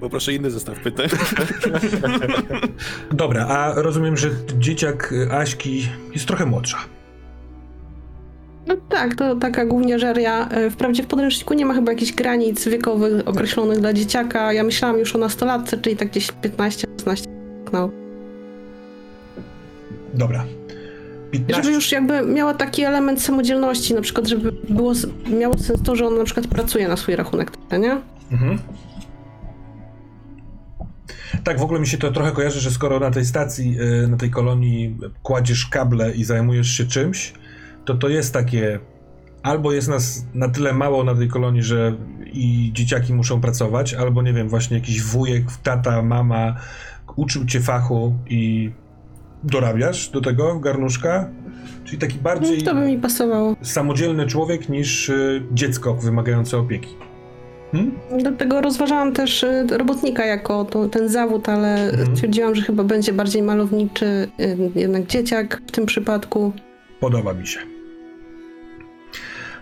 Poproszę inny zestaw pytań.
Dobra, a rozumiem, że dzieciak Aśki jest trochę młodsza.
No tak, to taka gówniarzeria. E, Wprawdzie w podręczniku nie ma chyba jakichś granic wiekowych określonych dla dzieciaka. Ja myślałam już o nastolatce, czyli tak gdzieś 15-16. No.
Dobra. 15.
Żeby już jakby miała taki element samodzielności, na przykład, żeby było, miało sens to, że on na przykład pracuje na swój rachunek, nie?
Mhm. Tak, w ogóle mi się to trochę kojarzy, że skoro na tej stacji, y, na tej kolonii kładziesz kable i zajmujesz się czymś, to to jest takie. Albo jest nas na tyle mało na tej kolonii, że i dzieciaki muszą pracować, albo nie wiem, właśnie jakiś wujek, tata, mama uczył cię fachu i dorabiasz do tego garnuszka. Czyli taki bardziej
To by mi pasowało.
samodzielny człowiek niż y, dziecko wymagające opieki. Hmm?
Dlatego rozważałam też y, robotnika jako to, ten zawód, ale
Mhm.
stwierdziłam, że chyba będzie bardziej malowniczy y, jednak dzieciak w tym przypadku.
Podoba mi się.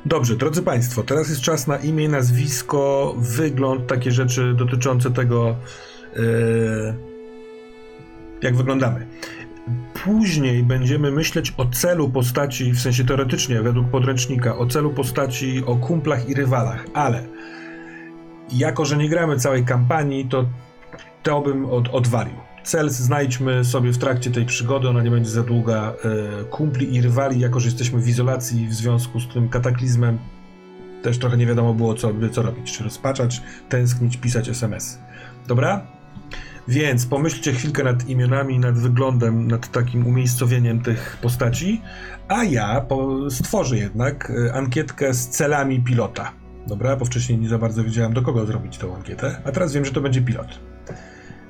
Dobrze, drodzy Państwo, teraz jest czas na imię, nazwisko, wygląd, takie rzeczy dotyczące tego, yy, jak wyglądamy. Później będziemy myśleć o celu postaci, w sensie teoretycznie, według podręcznika, o celu postaci, o kumplach i rywalach, ale jako, że nie gramy całej kampanii, to to bym od, odwalił. Cel znajdźmy sobie w trakcie tej przygody, ona nie będzie za długa. E, kumpli i rywali, jako że jesteśmy w izolacji w związku z tym kataklizmem, też trochę nie wiadomo było, co, co robić. Czy rozpaczać, tęsknić, pisać SMS. Dobra? Więc pomyślcie chwilkę nad imionami, nad wyglądem, nad takim umiejscowieniem tych postaci, a ja stworzę jednak e, ankietkę z celami pilota. Dobra, bo wcześniej nie za bardzo wiedziałem, do kogo zrobić tą ankietę, a teraz wiem, że to będzie pilot.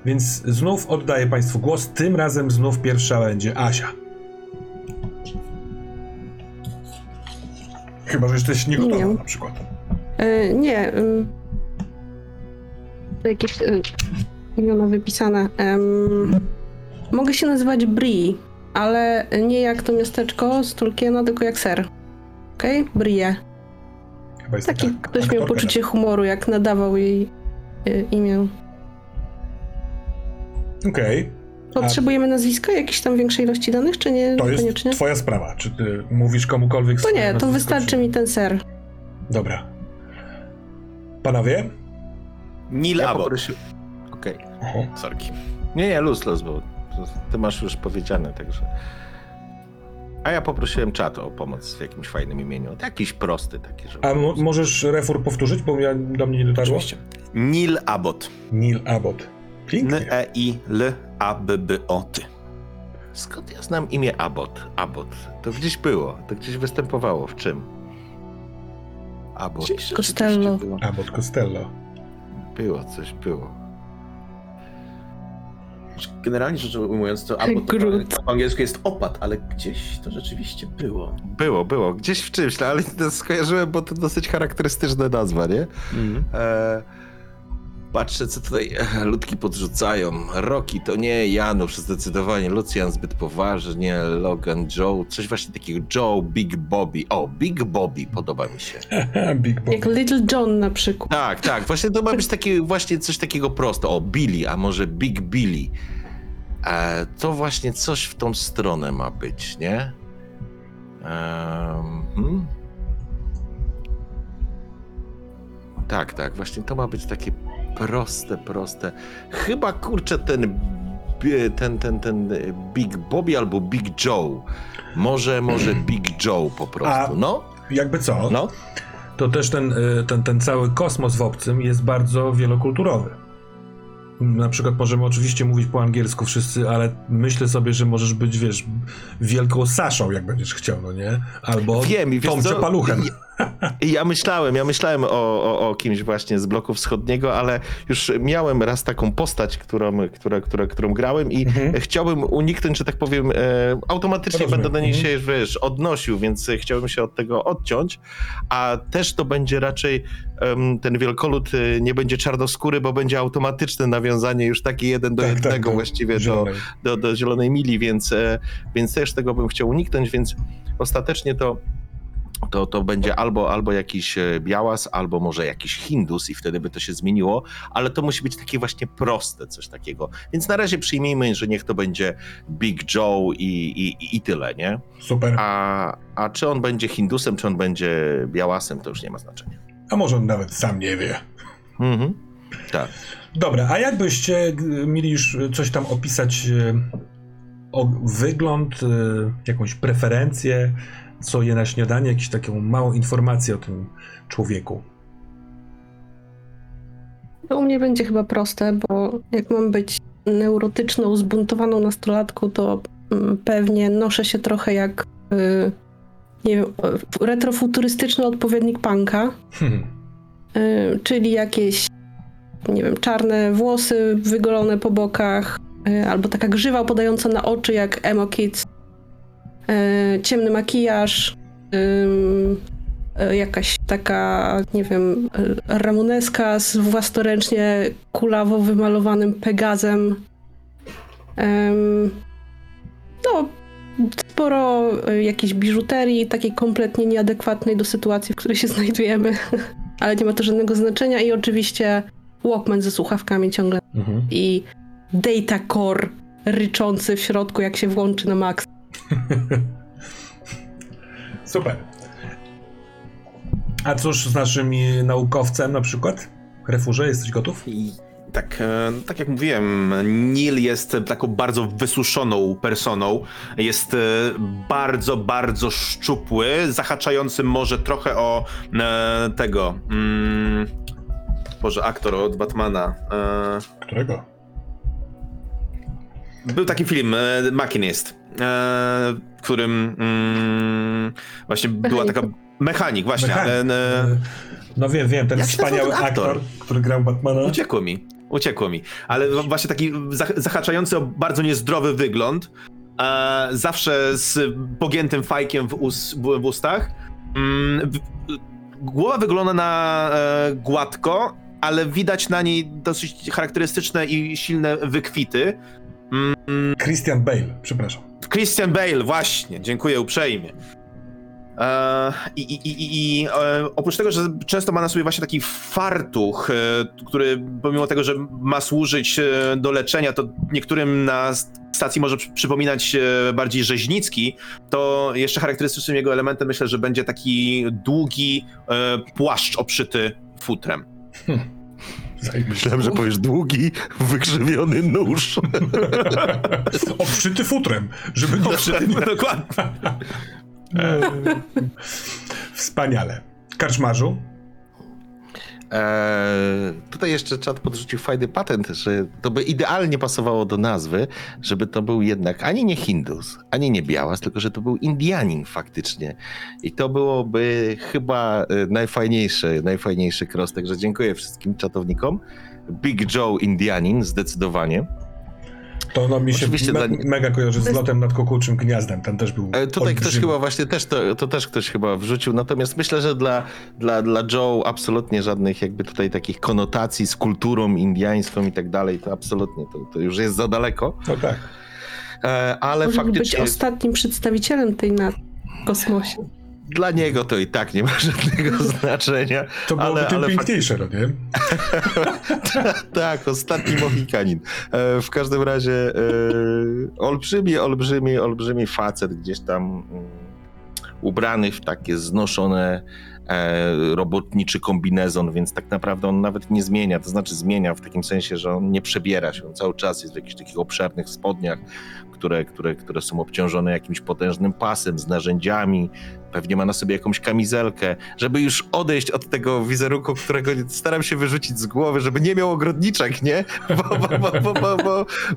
Więc znów oddaję Państwu głos. Tym razem znów pierwsza będzie Asia. Chyba, że jesteś nie gotowa
Nie.
na przykład.
Y, nie. Y, jakieś y, imiona wypisane. Em, mogę się nazywać Bri, ale nie jak to miasteczko z Tolkiena, tylko jak ser. Okej? Brie.
Chyba jest
Taki
tak,
ktoś miał poczucie humoru, jak nadawał jej y, imię.
Okej,
Potrzebujemy nazwiska, jakiejś tam większej ilości danych, czy nie?
to jest
Koniecznie?
Twoja sprawa. Czy ty mówisz komukolwiek
To nie, to wystarczy
czy...
mi ten ser.
Dobra. Panowie?
Neil
Ja poprosi... Okej.
Oho.
Sorki.
Nie, nie, luz, luz, bo ty masz już powiedziane, także... A ja poprosiłem czat o pomoc w jakimś fajnym imieniu. Jakiś prosty taki, żeby...
A mo- możesz refur powtórzyć, bo ja, do mnie nie dotarło?
Oczywiście. Neil Abbott.
Neil Abbott. Pięknie.
N-E-I-L-A-B-B-O-T.
Skąd ja znam imię Abbott? Abbott. To gdzieś było, to gdzieś występowało. W czym? Abbott.
Costello.
Abbott Costello.
Było, coś było.
Generalnie rzecz ujmując, to Abbott
Groot.
po angielsku jest opad, ale gdzieś to rzeczywiście było.
Było, było. Gdzieś w czymś, no, ale to skojarzyłem, bo to dosyć charakterystyczna nazwa, nie?
Mhm.
E, Patrzę, co tutaj e, ludki podrzucają. Rocky to nie, Janusz zdecydowanie, Lucian zbyt poważnie, Logan, Joe, coś właśnie takiego, Joe, Big Bobby. O, Big Bobby podoba mi się.
Big Bob.
Jak Little John na przykład.
Tak, tak, właśnie to ma być takie, właśnie coś takiego prosto. O, Billy, a może Big Billy. E, to właśnie coś w tą stronę ma być, nie? Hmm? Tak, tak, właśnie to ma być takie proste, proste. Chyba kurczę ten, ten, ten, ten Big Bobby albo Big Joe. Może, może Big Joe po prostu.
A-
No,
Jakby co,
no.
to też ten, y, ten, ten cały kosmos w obcym jest bardzo wielokulturowy. Na przykład możemy oczywiście mówić po angielsku wszyscy, ale myślę sobie, że możesz być, wiesz, wielką Saszą, jak będziesz chciał, no nie? Albo
Wiem i wiesz
Tom
co?
Czepaluchem.
I Ja myślałem, ja myślałem o, o, o kimś właśnie z bloku wschodniego, ale już miałem raz taką postać, którą, która, która, którą grałem i
Mhm.
chciałbym uniknąć, że tak powiem, e, automatycznie
Rozumiem.
będę do niej
Mhm.
się, wiesz, odnosił, więc chciałbym się od tego odciąć, a też to będzie raczej, em, ten wielkolud e, nie będzie czarnoskóry, bo będzie automatyczne nawiązanie już takie jeden do
Tak, tak,
jednego
tak.
właściwie do,
Zielonej.
do, do zielonej mili, więc, e, więc też tego bym chciał uniknąć, więc ostatecznie to, to, to będzie albo, albo jakiś e, białas, albo może jakiś hindus i wtedy by to się zmieniło, ale to musi być takie właśnie proste, coś takiego. Więc na razie przyjmijmy, że niech to będzie Big Joe i, i, i tyle, nie?
Super.
A, a czy on będzie hindusem, czy on będzie białasem, to już nie ma znaczenia.
A może on nawet sam nie wie.
Mhm. Tak.
Dobra, a jakbyście g- mieli już coś tam opisać e, o wygląd, e, jakąś preferencję, co je na śniadanie, jakąś taką małą informację o tym człowieku.
To u mnie będzie chyba proste, bo jak mam być neurotyczną, zbuntowaną nastolatką, to mm, pewnie noszę się trochę jak y, nie wiem, retrofuturystyczny odpowiednik punka,
Hmm.
y, czyli jakieś nie wiem, czarne włosy wygolone po bokach, y, albo taka grzywa opadająca na oczy jak emo kids, ciemny makijaż, y, jakaś taka, nie wiem, y, ramoneska z własnoręcznie kulawo wymalowanym pegazem. No, sporo jakiejś biżuterii, takiej kompletnie nieadekwatnej do sytuacji, w której się znajdujemy, ale nie ma to żadnego znaczenia i oczywiście Walkman ze słuchawkami ciągle
Mhm.
i data core ryczący w środku, jak się włączy na max.
Super. A cóż z naszym e, naukowcem na przykład? Refurze, jesteś gotów?
I tak, e, tak jak mówiłem, Neil jest taką bardzo wysuszoną personą. Jest e, bardzo, bardzo szczupły, zahaczający może trochę o e, tego. Mm, Boże, aktor od Batmana.
Którego?
Był taki film, e, Machinist, e, w którym mm, właśnie była taka. Mechanik, właśnie,
Mechanik.
ale. E,
E, No wiem, wiem, ten
Jak
wspaniały
aktor?
aktor, który grał Batmana.
Uciekło mi. Uciekło mi. Ale właśnie taki zah- zahaczający o bardzo niezdrowy wygląd. E, zawsze z pogiętym fajkiem w, us, w, w ustach. Mm, w, głowa wygląda na e, gładko, ale widać na niej dosyć charakterystyczne i silne wykwity.
Christian Bale, przepraszam.
Christian Bale, właśnie, dziękuję uprzejmie. E, I, i, i, i e, oprócz tego, że często ma na sobie właśnie taki fartuch, e, który pomimo tego, że ma służyć do leczenia, to niektórym na stacji może przy- przypominać bardziej rzeźnicki, to jeszcze charakterystycznym jego elementem myślę, że będzie taki długi płaszcz obszyty futrem.
Zajebiście.
Myślałem, że powiesz długi, wykrzywiony nóż.
Obszyty futrem, żeby nie
Obszyty, dokładnie.
Wspaniale. Karczmarzu?
Eee, tutaj jeszcze czat podrzucił fajny patent, że to by idealnie pasowało do nazwy, żeby to był jednak ani nie Hindus, ani nie Białas, tylko że to był Indianin faktycznie. I to byłoby chyba e, najfajniejszy, najfajniejszy cross, także dziękuję wszystkim czatownikom. Big Joe Indianin, zdecydowanie.
To no mi się me,
dla-
mega kojarzy z lotem nad kukułczym gniazdem. Tam też był
E, Tutaj ktoś chyba właśnie też to, to też ktoś chyba wrzucił, natomiast myślę, że dla, dla, dla Joe absolutnie żadnych jakby tutaj takich konotacji z kulturą indiańską i tak dalej, to absolutnie, to, to już jest za daleko,
No tak.
e, ale
Może być
faktycznie
ostatnim przedstawicielem tej na kosmosie.
Dla niego to i tak nie ma żadnego znaczenia,
To byłoby
ale,
tym
ale
piękniejsze, no nie?
tak, ostatni Mohikanin. E, w każdym razie e, olbrzymi, olbrzymi, olbrzymi facet gdzieś tam mm, ubrany w takie znoszone e, robotniczy kombinezon, więc tak naprawdę on nawet nie zmienia, to znaczy zmienia w takim sensie, że on nie przebiera się, on cały czas jest w jakichś takich obszernych spodniach, które, które, które są obciążone jakimś potężnym pasem z narzędziami, pewnie ma na sobie jakąś kamizelkę, żeby już odejść od tego wizerunku, którego staram się wyrzucić z głowy, żeby nie miał ogrodniczek, nie? Bo, bo, bo,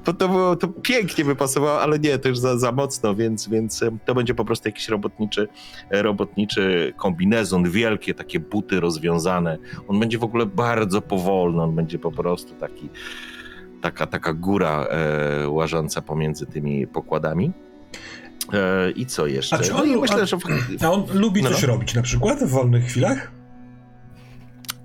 bo, to, było, to pięknie by pasowało, ale nie, to już za, za mocno, więc, więc to będzie po prostu jakiś robotniczy, e, robotniczy kombinezon, wielkie takie buty rozwiązane. On będzie w ogóle bardzo powolny, on będzie po prostu taki taka, taka góra e, łażąca pomiędzy tymi pokładami. E, I co jeszcze?
A czy
No
on,
i myślę,
a,
że...
a on lubi
No,
coś
no.
robić na przykład w wolnych chwilach?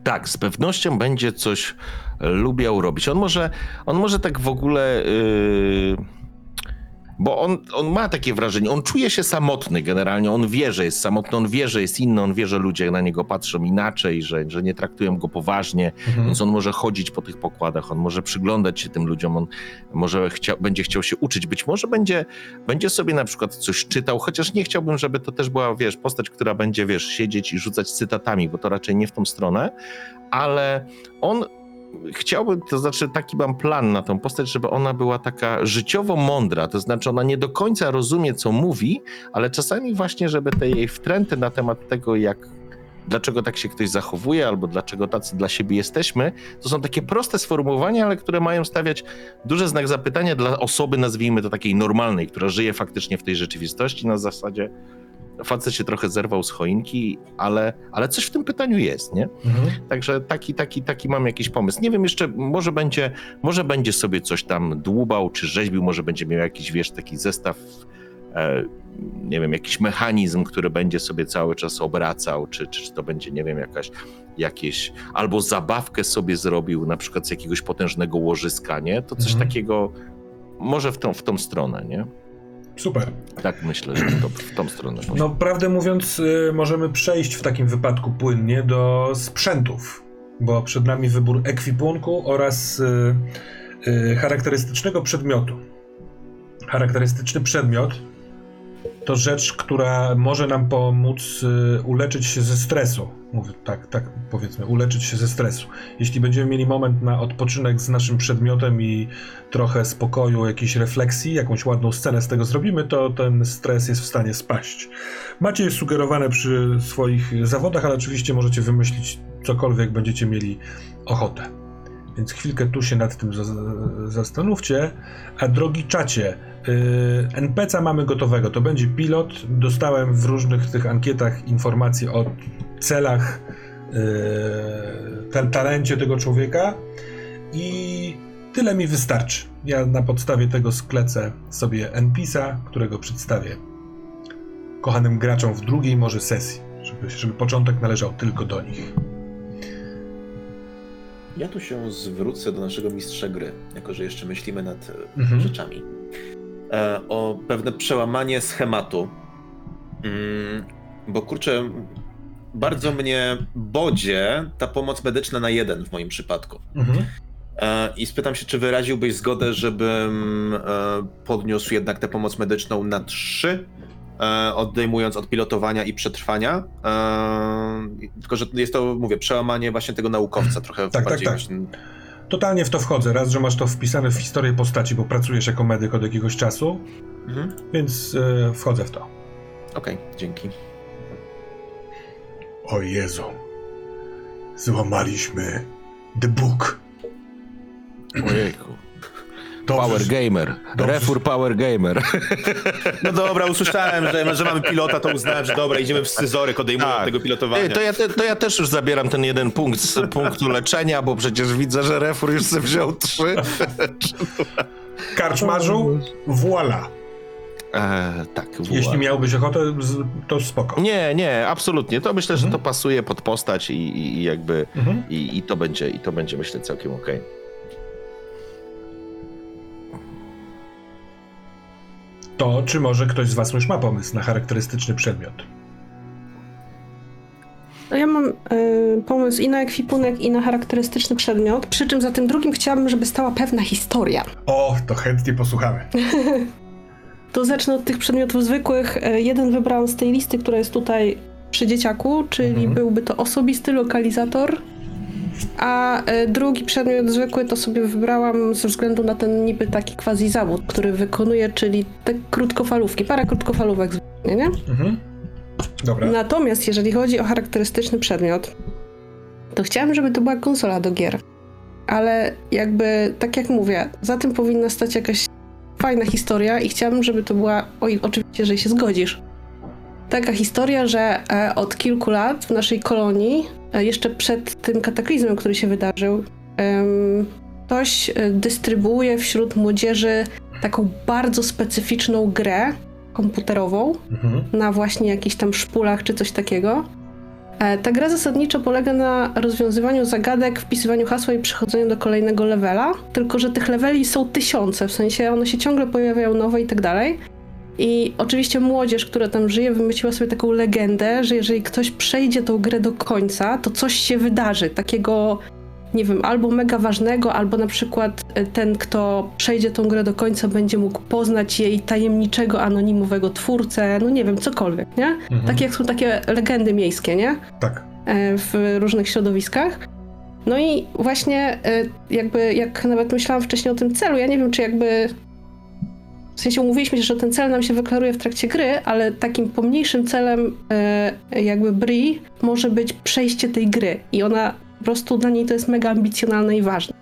Tak, z pewnością będzie coś lubiał robić. On może, on może tak w ogóle. Yy... Bo on, on ma takie wrażenie, on czuje się samotny generalnie, on wie, że jest samotny, on wie, że jest inny, on wie, że ludzie na niego patrzą inaczej, że, że nie traktują go poważnie,
Mhm.
więc on może chodzić po tych pokładach, on może przyglądać się tym ludziom, on może chciał, będzie chciał się uczyć, być może będzie, będzie sobie na przykład coś czytał, chociaż nie chciałbym, żeby to też była, wiesz, postać, która będzie, wiesz, siedzieć i rzucać cytatami, bo to raczej nie w tą stronę, ale on chciałbym, to znaczy taki mam plan na tą postać, żeby ona była taka życiowo mądra, to znaczy ona nie do końca rozumie, co mówi, ale czasami właśnie, żeby te jej wtręty na temat tego, jak dlaczego tak się ktoś zachowuje, albo dlaczego tacy dla siebie jesteśmy, to są takie proste sformułowania, ale które mają stawiać duży znak zapytania dla osoby, nazwijmy to takiej normalnej, która żyje faktycznie w tej rzeczywistości na zasadzie facet się trochę zerwał z choinki, ale, ale coś w tym pytaniu jest, nie?
Mhm.
Także taki, taki, taki mam jakiś pomysł. Nie wiem jeszcze, może będzie, może będzie sobie coś tam dłubał czy rzeźbił, może będzie miał jakiś, wiesz, taki zestaw, e, nie wiem, jakiś mechanizm, który będzie sobie cały czas obracał, czy, czy, czy to będzie, nie wiem, jakaś, jakieś, albo zabawkę sobie zrobił, na przykład z jakiegoś potężnego łożyska, nie? To coś
Mhm.
takiego, może w tą, w tą stronę, nie?
Super.
Tak myślę, że to w tą stronę poszło.
No, prawdę mówiąc, y, możemy przejść w takim wypadku płynnie do sprzętów, bo przed nami wybór ekwipunku oraz y, y, charakterystycznego przedmiotu. Charakterystyczny przedmiot to rzecz, która może nam pomóc y, uleczyć się ze stresu. Mówię tak, tak powiedzmy, uleczyć się ze stresu. Jeśli będziemy mieli moment na odpoczynek z naszym przedmiotem i trochę spokoju, jakiejś refleksji, jakąś ładną scenę z tego zrobimy, to ten stres jest w stanie spaść. Macie je sugerowane przy swoich zawodach, ale oczywiście możecie wymyślić cokolwiek będziecie mieli ochotę. Więc chwilkę tu się nad tym za- zastanówcie. A drogi czacie, NPC mamy gotowego. To będzie pilot. Dostałem w różnych tych ankietach informacje o celach, ta- talencie tego człowieka i tyle mi wystarczy. Ja na podstawie tego sklecę sobie NPC-a, którego przedstawię kochanym graczom w drugiej może sesji, żeby, żeby początek należał tylko do nich.
Ja tu się zwrócę do naszego mistrza gry, jako że jeszcze myślimy nad e,
Mhm.
rzeczami. E, o pewne przełamanie schematu. Mm, bo kurczę, bardzo mnie bodzie ta pomoc medyczna na jeden w moim przypadku.
Mhm.
E, I spytam się, czy wyraziłbyś zgodę, żebym e, podniósł jednak tę pomoc medyczną na trzy, odejmując od pilotowania i przetrwania. Tylko, że jest to, mówię, przełamanie właśnie tego naukowca trochę
tak,
bardziej.
tak.
Właśnie,
Totalnie w to wchodzę. Raz, że masz to wpisane w historię postaci, bo pracujesz jako medyk od jakiegoś czasu,
mhm.
więc e, wchodzę w to.
Okej, dzięki.
O Jezu. Złamaliśmy The Book.
Ojejku.
Dobrze,
Power Gamer.
Dobrze.
Refur Power Gamer.
No dobra, usłyszałem, że, że mamy pilota, to uznałem, że dobra, idziemy w scyzoryk, odejmując
Tak.
tego pilotowania.
Ej, to, ja to ja też już zabieram ten jeden punkt z punktu leczenia, bo przecież widzę, że Refur już sobie wziął trzy.
Karczmarzu, voila.
E, tak,
Jeśli miałbyś ochotę, to spoko.
Nie, nie, absolutnie. To myślę, że
Mhm.
to pasuje pod postać i, i, jakby
Mhm.
i, i to będzie, i to będzie myślę całkiem okej.
To czy może ktoś z was już ma pomysł na charakterystyczny przedmiot?
No ja mam y, pomysł i na ekwipunek, i na charakterystyczny przedmiot. Przy czym za tym drugim chciałabym, żeby stała pewna historia.
O, to chętnie posłuchamy.
To zacznę od tych przedmiotów zwykłych. E, Jeden wybrałam z tej listy, która jest tutaj przy dzieciaku, czyli
Mhm.
byłby to osobisty lokalizator. A e, drugi przedmiot zwykły to sobie wybrałam ze względu na ten niby taki quasi zawód, który wykonuję, czyli te krótkofalówki, para krótkofalówek zwykle, nie?
Mhm. Dobra.
Natomiast jeżeli chodzi o charakterystyczny przedmiot, to chciałam, żeby to była konsola do gier. Ale jakby, tak jak mówię, za tym powinna stać jakaś fajna historia i chciałabym, żeby to była, oj, oczywiście, jeżeli się zgodzisz, taka historia, że e, od kilku lat w naszej kolonii, e, jeszcze przed tym kataklizmem, który się wydarzył, ktoś e, dystrybuuje wśród młodzieży taką bardzo specyficzną grę komputerową,
Mhm.
na właśnie jakichś tam szpulach czy coś takiego. Ta gra zasadniczo polega na rozwiązywaniu zagadek, wpisywaniu hasła i przechodzeniu do kolejnego levela, tylko że tych leveli są tysiące, w sensie one się ciągle pojawiają nowe i tak dalej. I oczywiście młodzież, która tam żyje, wymyśliła sobie taką legendę, że jeżeli ktoś przejdzie tą grę do końca, to coś się wydarzy, takiego, nie wiem, albo mega ważnego, albo na przykład e, ten, kto przejdzie tą grę do końca, będzie mógł poznać jej tajemniczego, anonimowego twórcę, no nie wiem, cokolwiek, nie?
Mhm.
Tak jak są takie legendy miejskie, nie?
Tak.
E, w różnych środowiskach. No i właśnie e, jakby, jak nawet myślałam wcześniej o tym celu, ja nie wiem, czy jakby w sensie umówiliśmy się, że ten cel nam się wyklaruje w trakcie gry, ale takim pomniejszym celem e, jakby Bri może być przejście tej gry i ona po prostu dla niej to jest mega ambicjonalne i ważne.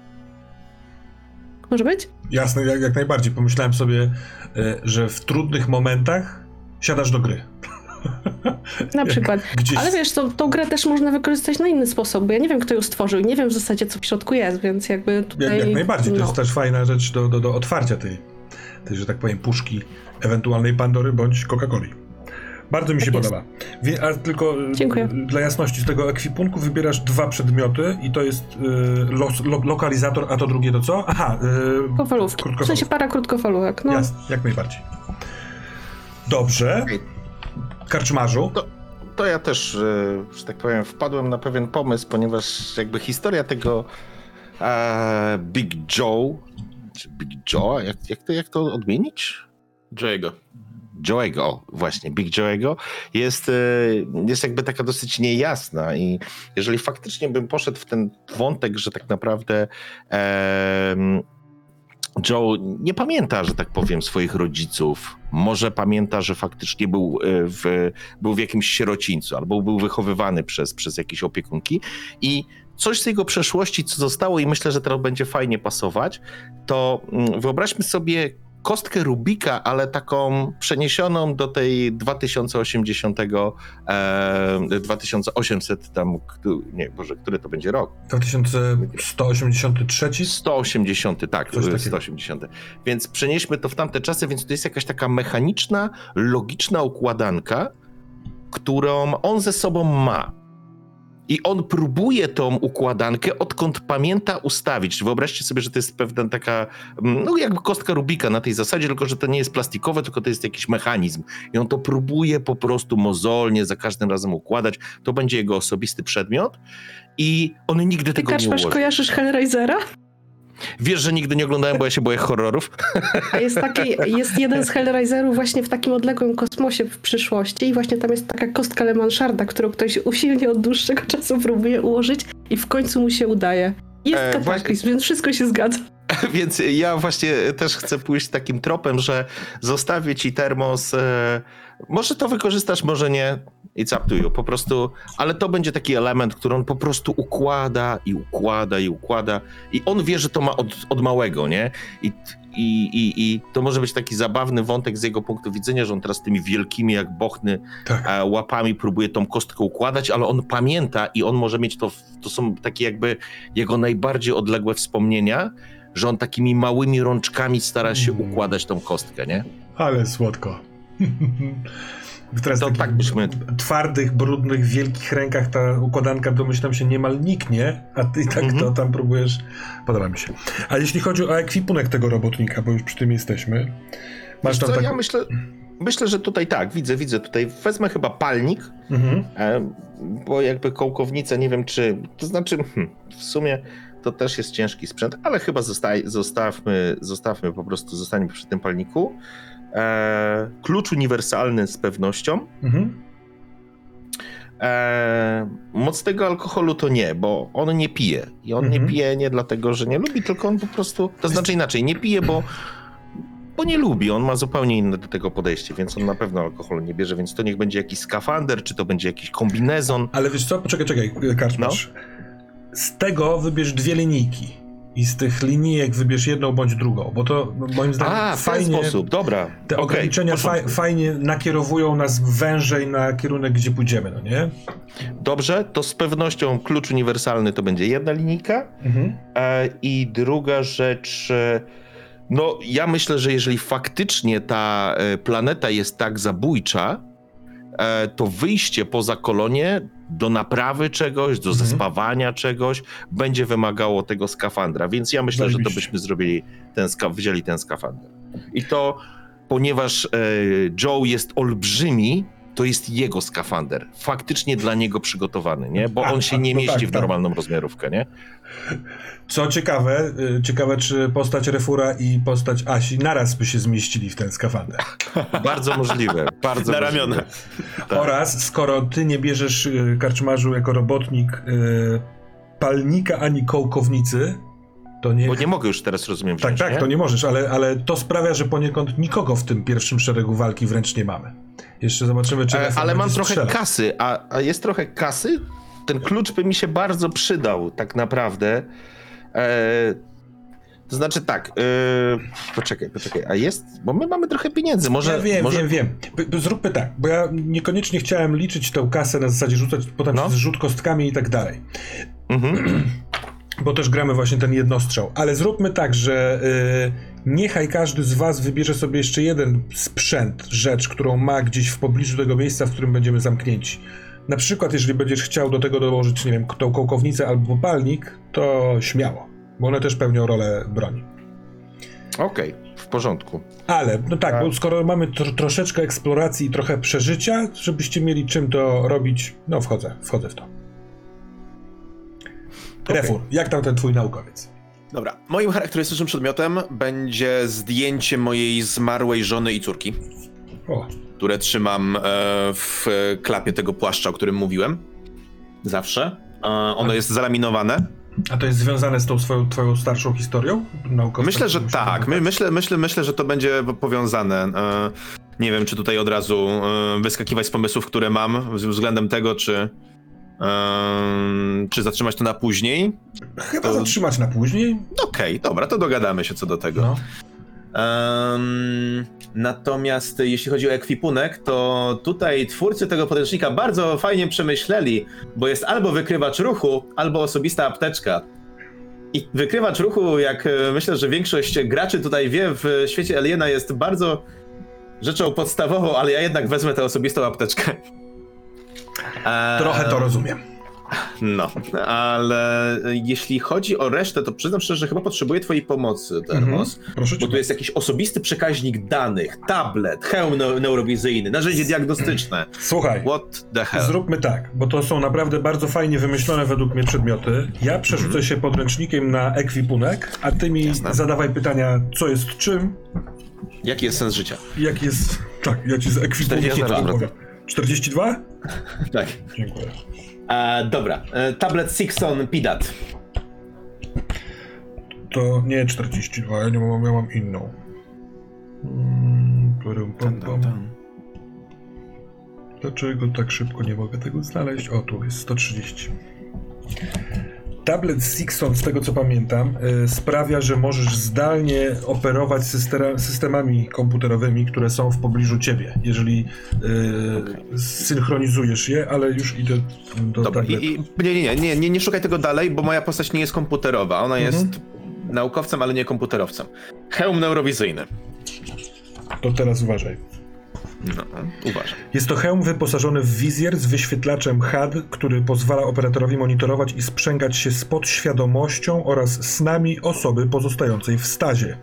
Może być?
Jasne, jak, jak najbardziej. Pomyślałem sobie, e, że w trudnych momentach siadasz do gry.
Na przykład.
Gdzieś...
Ale wiesz, tą, tą grę też można wykorzystać na inny sposób, bo ja nie wiem, kto ją stworzył i nie wiem w zasadzie, co w środku jest, więc jakby tutaj...
Jak, jak najbardziej. To
no.
jest też fajna rzecz do, do, do otwarcia tej, tej, że tak powiem, puszki ewentualnej Pandory bądź Coca-Coli. Bardzo mi się
Tak
podoba. Wie, a tylko e,
Dziękuję.
dla jasności, z tego ekwipunku wybierasz dwa przedmioty i to jest e, los, lo, lokalizator, a to drugie to co? Aha, e,
Krótkofalówki. W sensie para krótkofalówek, no.
Jasne, jak najbardziej. Dobrze. Karczmarzu.
To, to ja też, e, że tak powiem, wpadłem na pewien pomysł, ponieważ jakby historia tego e, Big Joe, czy Big Joe, jak, jak, to, jak to odmienić?
Joe'ego.
Joe'ego, właśnie, Big Joe'ego, jest, e, jest jakby taka dosyć niejasna i jeżeli faktycznie bym poszedł w ten wątek, że tak naprawdę em, Joe nie pamięta, że tak powiem, swoich rodziców, może pamięta, że faktycznie był e, w, był w jakimś sierocińcu albo był wychowywany przez, przez jakieś opiekunki i coś z jego przeszłości, co zostało i myślę, że teraz będzie fajnie pasować, to mm, wyobraźmy sobie kostkę Rubika, ale taką przeniesioną do tej 2080, e, 2800 tam, nie, Boże, który to będzie rok?
2183.
180, tak,
Coś takiego.
180. Więc przenieśmy to w tamte czasy, więc to jest jakaś taka mechaniczna, logiczna układanka, którą on ze sobą ma. I on próbuje tą układankę, odkąd pamięta ustawić. Wyobraźcie sobie, że to jest pewna taka, mm, no jakby kostka Rubika na tej zasadzie, tylko że to nie jest plastikowe, tylko to jest jakiś mechanizm. I on to próbuje po prostu mozolnie za każdym razem układać. To będzie jego osobisty przedmiot. I on nigdy
Ty,
tego nie
Kaczmarz,
ułoży.
kojarzysz Hellraisera?
Wiesz, że nigdy nie oglądałem, bo ja się boję horrorów?
A jest taki, jest jeden z Hellraiserów właśnie w takim odległym kosmosie w przyszłości i właśnie tam jest taka kostka Le Mansharda, którą ktoś usilnie od dłuższego czasu próbuje ułożyć i w końcu mu się udaje. Jest
E,
kataklizm, więc wszystko się zgadza.
Więc ja właśnie też chcę pójść takim tropem, że zostawię ci termos. E, może to wykorzystasz, może nie. It's up to you. Po prostu, ale to będzie taki element, który on po prostu układa i układa i układa. I on wie, że to ma od, od małego, nie? I, i, i, I to może być taki zabawny wątek z jego punktu widzenia, że on teraz tymi wielkimi jak bochny
Tak.
e, łapami próbuje tą kostkę układać, ale on pamięta i on może mieć to, to są takie jakby jego najbardziej odległe wspomnienia, że on takimi małymi rączkami stara się
Mm.
układać tą kostkę, nie?
Ale słodko. Teraz
To tak byśmy-
twardych, brudnych, wielkich rękach ta układanka domyślam się niemal niknie, a ty tak
Mhm.
to tam próbujesz. Podoba mi się. A jeśli chodzi o ekwipunek tego robotnika, bo już przy tym jesteśmy. Masz
Wiesz
tam
co,
tak...
ja myślę, myślę, że tutaj tak, widzę, widzę tutaj, wezmę chyba palnik,
Mhm.
e, bo jakby kołkownica, nie wiem czy, to znaczy hmm, w sumie to też jest ciężki sprzęt, ale chyba zostaj, zostawmy, zostawmy po prostu, zostańmy przy tym palniku. E, klucz uniwersalny z pewnością.
Mhm.
E, mocnego alkoholu to nie, bo on nie pije. I on
Mhm.
nie pije nie dlatego, że nie lubi, tylko on po prostu, to znaczy inaczej, nie pije, bo, bo nie lubi. On ma zupełnie inne do tego podejście, więc on na pewno alkoholu nie bierze, więc to niech będzie jakiś skafander, czy to będzie jakiś kombinezon.
Ale wiesz co, poczekaj, czekaj, Karczmarz.
No.
Z tego wybierz dwie linijki. I z tych linijek wybierz jedną bądź drugą, bo to no, moim zdaniem
A, w ten
fajnie.
sposób, dobra.
Te
Okej,
ograniczenia faj, fajnie nakierowują nas wężej na kierunek, gdzie pójdziemy, no nie?
Dobrze, to z pewnością klucz uniwersalny to będzie jedna linijka.
Mhm.
E, I druga rzecz. e, No, ja myślę, że jeżeli faktycznie ta e, planeta jest tak zabójcza, to wyjście poza kolonię do naprawy czegoś, do
Mhm.
zespawania czegoś będzie wymagało tego skafandra. Więc ja myślę, że to byśmy zrobili ten ska- wzięli ten skafander. I to ponieważ e, Joe jest olbrzymi, to jest jego skafander. Faktycznie dla niego przygotowany, nie? Bo on się nie
no
mieści
tak,
w
tak.
normalną rozmiarówkę, nie?
Co ciekawe, y, ciekawe czy postać Refura i postać Asi naraz by się zmieścili w ten skafander.
Bardzo możliwe, bardzo
Na
możliwe.
ramiona.
Tak.
Oraz skoro ty nie bierzesz y, karczmarzu jako robotnik y, palnika ani kołkownicy, to nie...
Bo nie mogę już teraz rozumiem
Tak,
wziąć,
tak, to nie możesz, ale, ale to sprawia, że poniekąd nikogo w tym pierwszym szeregu walki wręcz nie mamy. Jeszcze zobaczymy, czy
E, ale mam trochę kasy, a, a jest trochę kasy? Ten klucz by mi się bardzo przydał, tak naprawdę. E, to znaczy tak, e, poczekaj, poczekaj, a jest, bo my mamy trochę pieniędzy, może...
ja wiem,
może...
wiem, wiem. Zróbmy tak, bo ja niekoniecznie chciałem liczyć tę kasę na zasadzie rzucać potem
No.
no. rzut kostkami i tak dalej.
Mhm.
Bo też gramy właśnie ten jednostrzał. Ale zróbmy tak, że y, niechaj każdy z was wybierze sobie jeszcze jeden sprzęt, rzecz, którą ma gdzieś w pobliżu tego miejsca, w którym będziemy zamknięci. Na przykład, jeżeli będziesz chciał do tego dołożyć, nie wiem, tą kołkownicę albo palnik, to śmiało, bo one też pełnią rolę broni.
Okej, w porządku.
Ale, no tak,
A-
bo skoro mamy tro, troszeczkę eksploracji i trochę przeżycia, żebyście mieli czym to robić, no wchodzę, wchodzę w to. Refur, jak tam ten twój naukowiec?
Dobra. Moim charakterystycznym przedmiotem będzie zdjęcie mojej zmarłej żony i córki,
O,
które trzymam e, w klapie tego płaszcza, o którym mówiłem. Zawsze. E, ono jest zalaminowane.
a to jest związane z tą swoją, twoją starszą historią naukową?
Myślę, że tak. My, myślę, myślę, myślę, że to będzie powiązane. E, nie wiem, czy tutaj od razu wyskakiwać z pomysłów, które mam, z względem tego, czy, czy zatrzymać to na później.
Chyba
to-
zatrzymać na później.
Okej, dobra, to dogadamy się co do tego.
No.
Em, natomiast jeśli chodzi o ekwipunek, to tutaj twórcy tego podręcznika bardzo fajnie przemyśleli, bo jest albo wykrywacz ruchu, albo osobista apteczka. I wykrywacz ruchu, jak e, myślę, że większość graczy tutaj wie, w świecie Aliena jest bardzo rzeczą podstawową, ale ja jednak wezmę tę osobistą apteczkę. Em,
Trochę to rozumiem.
No, ale jeśli chodzi o resztę, to przyznam szczerze, że chyba potrzebuję twojej pomocy, Termos.
Mhm. Proszę cię.
Bo tu jest jakiś osobisty przekaźnik danych, tablet, hełm neu- neurowizyjny, narzędzie diagnostyczne.
Słuchaj,
What the hell?
zróbmy tak, bo to są naprawdę bardzo fajnie wymyślone według mnie przedmioty. Ja przerzucę się podręcznikiem na ekwipunek, a ty mi
Jasne.
zadawaj pytania, co jest czym,
Jaki jest sens życia?
jak jest... Tak, jak jest ekwipunek.
42.
powiem. 42?
Tak.
Dziękuję.
E, dobra, e, tablet Sixon Pidat.
To nie 42, ja nie mam, ja mam inną. Mm, parum, pam, pam. Dlaczego tak szybko nie mogę tego znaleźć? O, tu jest 130. Tablet Sixon, z tego co pamiętam, y, sprawia, że możesz zdalnie operować systemami komputerowymi, które są w pobliżu ciebie, jeżeli y, synchronizujesz je, ale już idę do
Dobra,
tabletu.
i, i, nie, nie, nie, nie, nie, nie szukaj tego dalej, bo moja postać nie jest komputerowa, ona jest naukowcem, ale nie komputerowcem. Hełm neurowizyjny.
To teraz uważaj.
No, uważam.
Jest to hełm wyposażony w wizjer z wyświetlaczem HUD, który pozwala operatorowi monitorować i sprzęgać się z podświadomością oraz snami osoby pozostającej w stazie.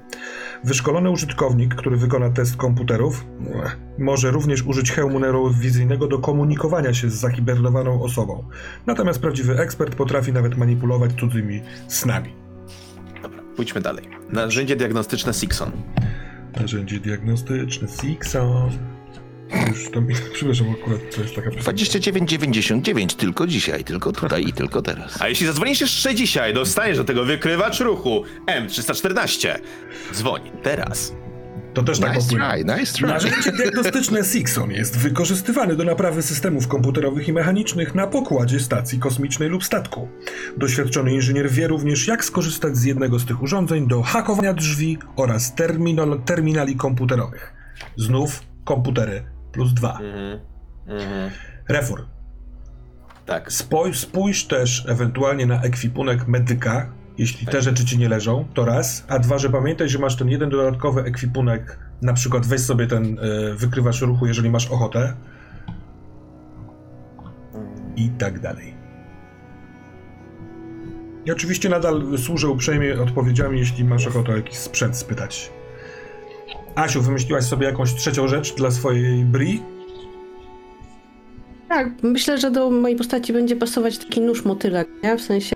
Wyszkolony użytkownik, który wykona test komputerów, może również użyć hełmu neurowizyjnego do komunikowania się z zahibernowaną osobą. Natomiast prawdziwy ekspert potrafi nawet manipulować cudzymi snami.
Dobra, pójdźmy dalej. Narzędzie diagnostyczne Sixon.
Narzędzie diagnostyczne Sixon. Już to mi, przepraszam, akurat to jest taka
29,99 tylko dzisiaj, tylko tutaj i tylko teraz.
A jeśli zadzwonisz jeszcze dzisiaj, dostaniesz do tego wykrywacz ruchu M314. Dzwoń teraz.
To też tak
Nice try, nice try.
Narzędzie diagnostyczne Sixon jest wykorzystywany do naprawy systemów komputerowych i mechanicznych na pokładzie stacji kosmicznej lub statku. Doświadczony inżynier wie również, jak skorzystać z jednego z tych urządzeń do hakowania drzwi oraz terminal, terminali komputerowych. Znów komputery plus dwa.
Mhm. Mhm.
Refur.
Tak.
Spójrz, spójrz też ewentualnie na ekwipunek medyka, jeśli te rzeczy ci nie leżą, to raz, a dwa, że pamiętaj, że masz ten jeden dodatkowy ekwipunek, na przykład weź sobie ten y, wykrywacz ruchu, jeżeli masz ochotę i tak dalej. I oczywiście nadal służę uprzejmie odpowiedziami, jeśli masz ochotę o jakiś sprzęt spytać. Asiu, wymyśliłaś sobie jakąś trzecią rzecz dla swojej Bri?
Tak, myślę, że do mojej postaci będzie pasować taki nóż motylek, nie? W sensie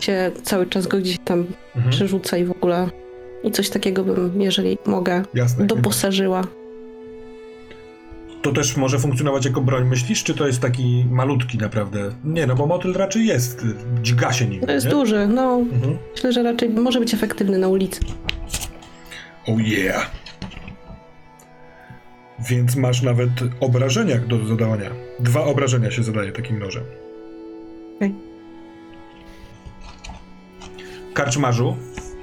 się cały czas go gdzieś tam
Mhm.
przerzuca i w ogóle. I coś takiego bym, jeżeli mogę,
Jasne.
doposażyła.
To też może funkcjonować jako broń, myślisz? Czy to jest taki malutki naprawdę? Nie, no bo motyl raczej jest, dźga się nim,
To jest
nie?
duży, no.
Mhm.
Myślę, że raczej może być efektywny na ulicy.
Oh yeah! Więc masz nawet obrażenia do zadawania. Dwa obrażenia się zadaje takim nożem.
Okej.
Karczmarzu,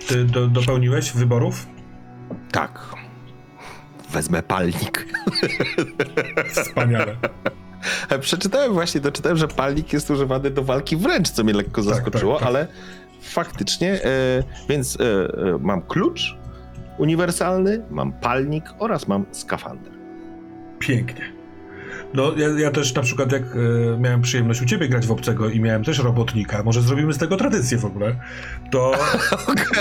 ty do, dopełniłeś wyborów?
Tak. Wezmę palnik.
Wspaniale.
Przeczytałem właśnie, doczytałem, że palnik jest używany do walki wręcz, co mnie lekko
Tak,
zaskoczyło,
tak, tak.
ale faktycznie, e, więc e, e, mam klucz uniwersalny, mam palnik oraz mam skafander.
Pięknie. No, ja, ja też na przykład jak e, miałem przyjemność u ciebie grać w obcego i miałem też robotnika, może zrobimy z tego tradycję w ogóle, to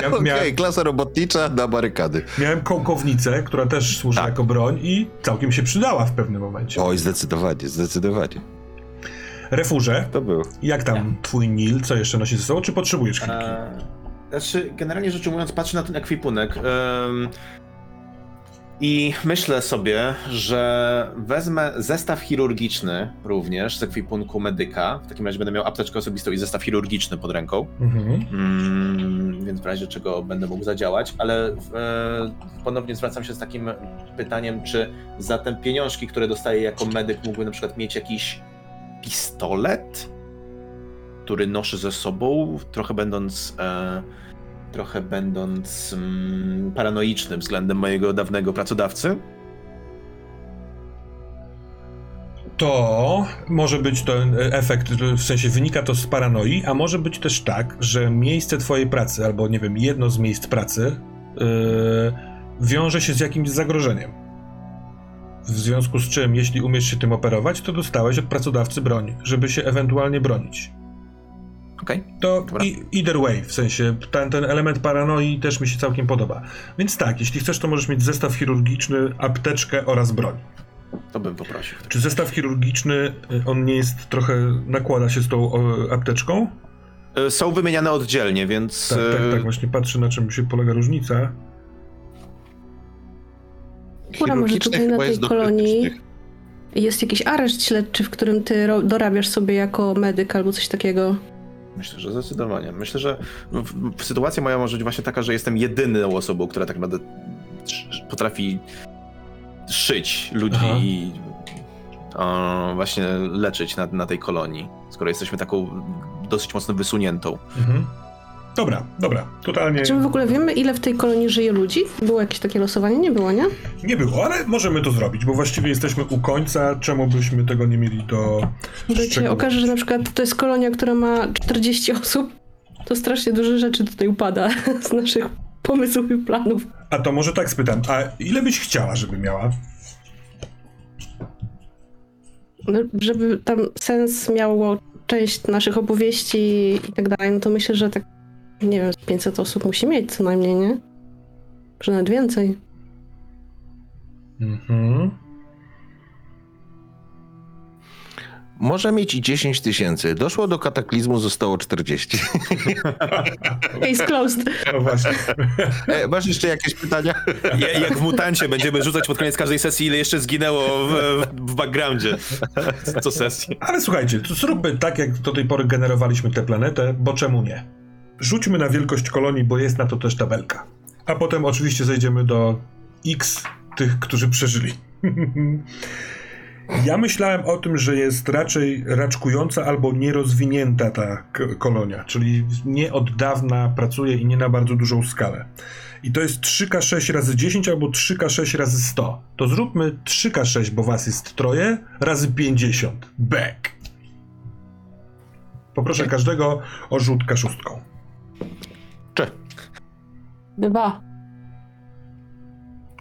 ja
Okej,
miałem,
klasa robotnicza na barykady.
miałem kołkownicę, która też służy
Tak.
jako broń i całkiem się przydała w pewnym momencie.
Oj, zdecydowanie, zdecydowanie.
Refurze,
To był.
jak tam twój Nil, co jeszcze nosi ze sobą, czy potrzebujesz kilki?
Eee, Znaczy, generalnie rzecz ujmując, patrzę na ten ekwipunek i myślę sobie, że wezmę zestaw chirurgiczny również z ekwipunku medyka. W takim razie będę miał apteczkę osobistą i zestaw chirurgiczny pod ręką,
Mhm.
mm, więc w razie czego będę mógł zadziałać, ale e, ponownie zwracam się z takim pytaniem, czy za te pieniążki, które dostaję jako medyk, mógłbym na przykład mieć jakiś pistolet, który noszę ze sobą, trochę będąc e, trochę będąc mm, paranoicznym względem mojego dawnego pracodawcy.
To może być ten efekt, w sensie wynika to z paranoi, a może być też tak, że miejsce twojej pracy, albo nie wiem, jedno z miejsc pracy yy, wiąże się z jakimś zagrożeniem. W związku z czym, jeśli umiesz się tym operować, to dostałeś od pracodawcy broń, żeby się ewentualnie bronić.
Okej.
To
Dobra.
i, either way, w sensie ten, ten element paranoi też mi się całkiem podoba. Więc tak, jeśli chcesz, to możesz mieć zestaw chirurgiczny, apteczkę oraz broń.
To bym poprosił.
Czy zestaw chirurgiczny, y, on nie jest trochę, nakłada się z tą o, apteczką?
E, Są wymieniane oddzielnie, więc.
Tak, tak,
e,
tak, właśnie patrzę na czym się polega różnica.
Kura, może tutaj na tej kolonii jest jakiś areszt śledczy, w którym ty dorabiasz sobie jako medyk albo coś takiego.
Myślę, że zdecydowanie. Myślę, że w, w, sytuacja moja może być właśnie taka, że jestem jedyną osobą, która tak naprawdę potrafi szyć ludzi
Aha.
i e, właśnie leczyć na, na tej kolonii, skoro jesteśmy taką dosyć mocno wysuniętą.
Mhm. Dobra, dobra, totalnie
Czy my w ogóle wiemy, ile w tej kolonii żyje ludzi? Było jakieś takie losowanie? Nie było, nie?
nie było, ale możemy to zrobić, bo właściwie jesteśmy u końca, czemu byśmy tego nie mieli do szczegółów?
okaże, że na przykład to jest kolonia, która ma 40 osób To strasznie dużo rzeczy tutaj upada z naszych pomysłów i planów.
A to może tak spytam, a ile byś chciała, żeby miała?
No, żeby tam sens miało część naszych opowieści i tak dalej, no to myślę, że tak, nie wiem, z 500 osób musi mieć co najmniej, nie? Że nawet więcej.
Mhm.
Może mieć i 10 tysięcy. Doszło do kataklizmu, zostało 40.
Case closed.
No właśnie.
E, masz jeszcze jakieś pytania?
Ja, jak w mutancie będziemy rzucać pod koniec każdej sesji, ile jeszcze zginęło w, w backgroundzie. Co sesji.
Ale słuchajcie, to zróbmy tak, jak do tej pory generowaliśmy tę planetę, bo czemu nie? Rzućmy na wielkość kolonii, bo jest na to też tabelka. A potem oczywiście zejdziemy do X tych, którzy przeżyli. ja myślałem o tym, że jest raczej raczkująca albo nierozwinięta ta kolonia, czyli nie od dawna pracuje i nie na bardzo dużą skalę. I to jest 3K6 razy 10 albo 3K6 razy 100. To zróbmy 3K6, bo was jest troje, razy 50. Back. Poproszę każdego o rzut
K6.
Dwa.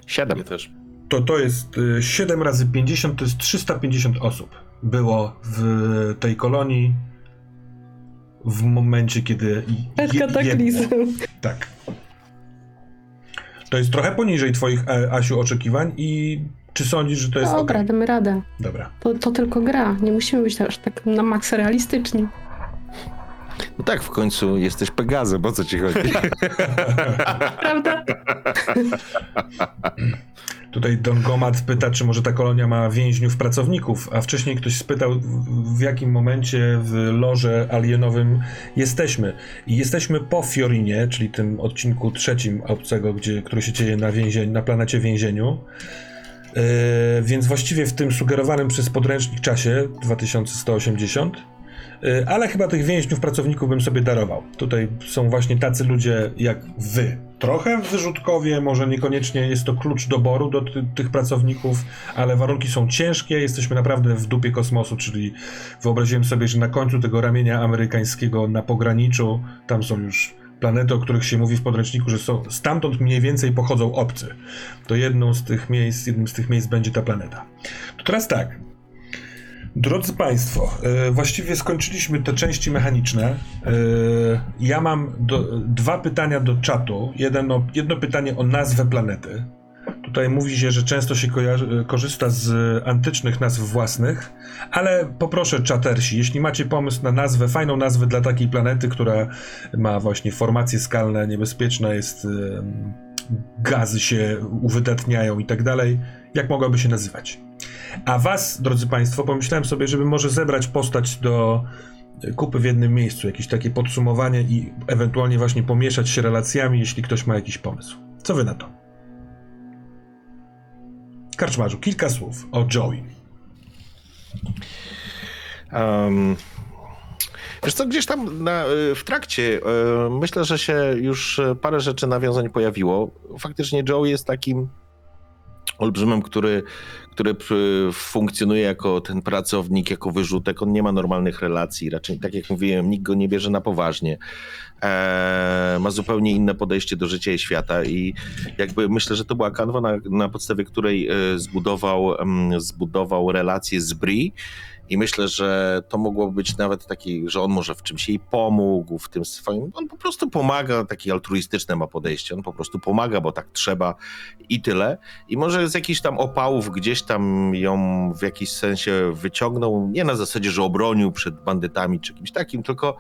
Siedem.
Ja też.
To to jest y, 7 razy 50, to jest 350 osób. Było w tej kolonii w momencie, kiedy...
Przed kataklizmem.
Tak. To jest trochę poniżej twoich, e, Asiu, oczekiwań i czy sądzisz, że to jest
Dobra,
okej?
damy radę.
Dobra.
To, to tylko gra. Nie musimy być aż tak na maksa realistyczni.
No tak, w końcu jesteś Pegazem, o co ci chodzi?
Prawda?
Tutaj Don Gomad pyta, czy może ta kolonia ma więźniów pracowników, a wcześniej ktoś spytał, w- jakim momencie w loże alienowym jesteśmy. I jesteśmy po Fiorinie, czyli tym odcinku trzecim obcego, gdzie, który się dzieje na, więzień, na planecie więzieniu. Yy, więc właściwie w tym sugerowanym przez podręcznik czasie 2180 Yy, ale chyba tych więźniów, pracowników bym sobie darował. Tutaj są właśnie tacy ludzie jak wy. Trochę wyrzutkowie, może niekoniecznie jest to klucz doboru do ty- tych pracowników, ale warunki są ciężkie, jesteśmy naprawdę w dupie kosmosu, czyli wyobraziłem sobie, że na końcu tego ramienia amerykańskiego na pograniczu, tam są już planety, o których się mówi w podręczniku, że są, stamtąd mniej więcej pochodzą obcy. To jedną z tych miejsc, jednym z tych miejsc będzie ta planeta. To teraz tak, Drodzy Państwo, e, właściwie skończyliśmy te części mechaniczne. E, ja mam do, dwa pytania do czatu. Jedno, jedno pytanie o nazwę planety. Tutaj mówi się, że często się kojarzy, korzysta z antycznych nazw własnych, ale poproszę czatersi, jeśli macie pomysł na nazwę, fajną nazwę dla takiej planety, która ma właśnie formacje skalne, niebezpieczna jest, gazy się uwydatniają i tak dalej, jak mogłaby się nazywać? A was, drodzy Państwo, pomyślałem sobie, żeby może zebrać postać do kupy w jednym miejscu, jakieś takie podsumowanie i ewentualnie właśnie pomieszać się relacjami, jeśli ktoś ma jakiś pomysł. Co wy na to? Karczmarzu, kilka słów o Joey.
Um, wiesz co, gdzieś tam na, y, w trakcie y, myślę, że się już y, parę rzeczy nawiązań pojawiło. Faktycznie Joe jest takim olbrzymem, który, który funkcjonuje jako ten pracownik, jako wyrzutek. On nie ma normalnych relacji, raczej tak jak mówiłem, nikt go nie bierze na poważnie. E, ma zupełnie inne podejście do życia i świata i jakby myślę, że to była kanwa, na, na podstawie której e, zbudował, em, zbudował relację z Bri i myślę, że to mogło być nawet taki, że on może w czymś jej pomógł, w tym swoim, on po prostu pomaga, takie altruistyczne ma podejście, on po prostu pomaga, bo tak trzeba i tyle. I może z jakichś tam opałów gdzieś tam ją w jakiś sensie wyciągnął, nie na zasadzie, że obronił przed bandytami czy kimś takim, tylko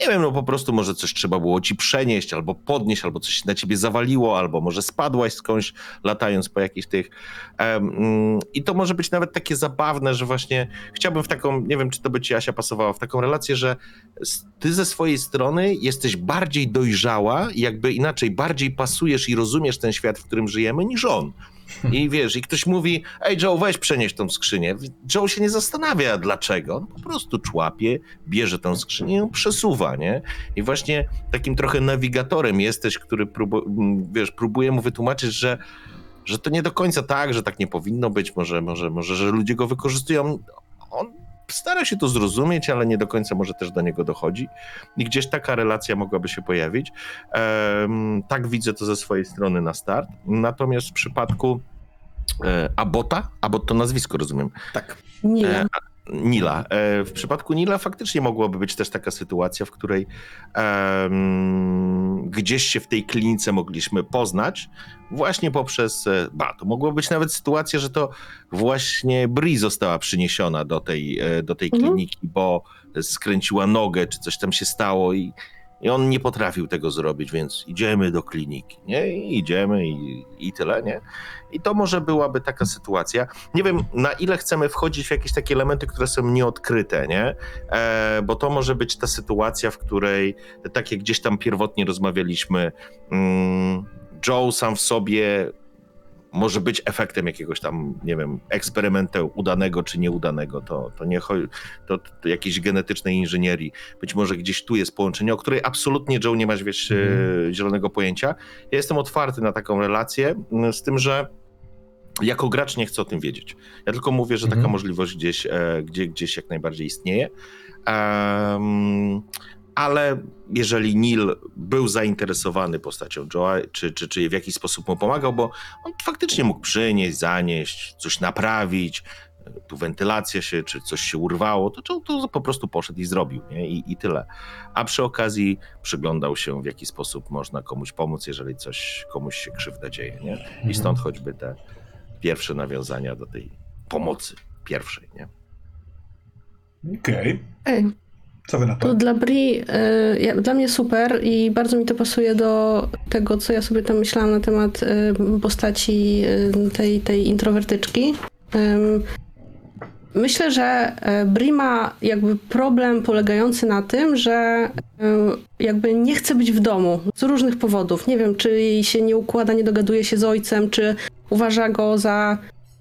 nie wiem, no po prostu może coś trzeba było ci przenieść, albo podnieść, albo coś na ciebie zawaliło, albo może spadłaś skądś, latając po jakichś tych. Mm, I to może być nawet takie zabawne, że właśnie chciałbym w taką, nie wiem, czy to by ci Asia pasowała, w taką relację, że ty ze swojej strony jesteś bardziej dojrzała jakby inaczej, bardziej pasujesz i rozumiesz ten świat, w którym żyjemy, niż on. I wiesz, i ktoś mówi, ej Joe, weź przenieś tą skrzynię. Joe się nie zastanawia dlaczego, on po prostu człapie, bierze tą skrzynię i ją przesuwa, nie? I właśnie takim trochę nawigatorem jesteś, który próbu, wiesz, próbuje mu wytłumaczyć, że, że to nie do końca tak, że tak nie powinno być, może, może, może, że ludzie go wykorzystują. On stara się to zrozumieć, ale nie do końca może też do niego dochodzi. I gdzieś taka relacja mogłaby się pojawić. Tak widzę to ze swojej strony na start. Natomiast w przypadku e, Abota, Abot to nazwisko, rozumiem,
Tak.
Nie.
E, Nila. E, W przypadku Nila faktycznie mogłaby być też taka sytuacja, w której em, gdzieś się w tej klinice mogliśmy poznać, właśnie poprzez. e, Ba, to mogła być nawet sytuacja, że to właśnie Bri została przyniesiona do tej, e, do tej
Mhm.
kliniki, bo skręciła nogę, czy coś tam się stało i. I on nie potrafił tego zrobić, więc idziemy do kliniki, nie? I idziemy i, i tyle, nie? I to może byłaby taka sytuacja. Nie wiem, na ile chcemy wchodzić w jakieś takie elementy, które są nieodkryte, nie? E, bo to może być ta sytuacja, w której, tak jak gdzieś tam pierwotnie rozmawialiśmy, mm, Joe sam w sobie może być efektem jakiegoś tam, nie wiem, eksperymentu udanego czy nieudanego. To, to nie to, to jakiejś genetycznej inżynierii. Być może gdzieś tu jest połączenie, o której absolutnie Joe nie masz, wiesz, e, zielonego pojęcia. Ja jestem otwarty na taką relację, m, z tym, że jako gracz nie chcę o tym wiedzieć. Ja tylko mówię, że taka
Mhm.
możliwość gdzieś, e, gdzie, gdzieś jak najbardziej istnieje. Em, ale jeżeli Neil był zainteresowany postacią Joa, czy, czy, czy w jakiś sposób mu pomagał, bo on faktycznie mógł przynieść, zanieść, coś naprawić, tu wentylacja się, czy coś się urwało, to to po prostu poszedł i zrobił, nie? I, i tyle. A przy okazji przyglądał się, w jaki sposób można komuś pomóc, jeżeli coś, komuś się krzywda dzieje, nie? I stąd choćby te pierwsze nawiązania do tej pomocy pierwszej, nie?
Okej.
Ej,
Co wy na
to dla Bri, y, ja, dla mnie super i bardzo mi to pasuje do tego, co ja sobie tam myślałam na temat y, postaci y, tej, tej introwertyczki. Ym, Myślę, że y, Bri ma jakby problem polegający na tym, że y, jakby nie chce być w domu z różnych powodów. Nie wiem, czy jej się nie układa, nie dogaduje się z ojcem, czy uważa go za,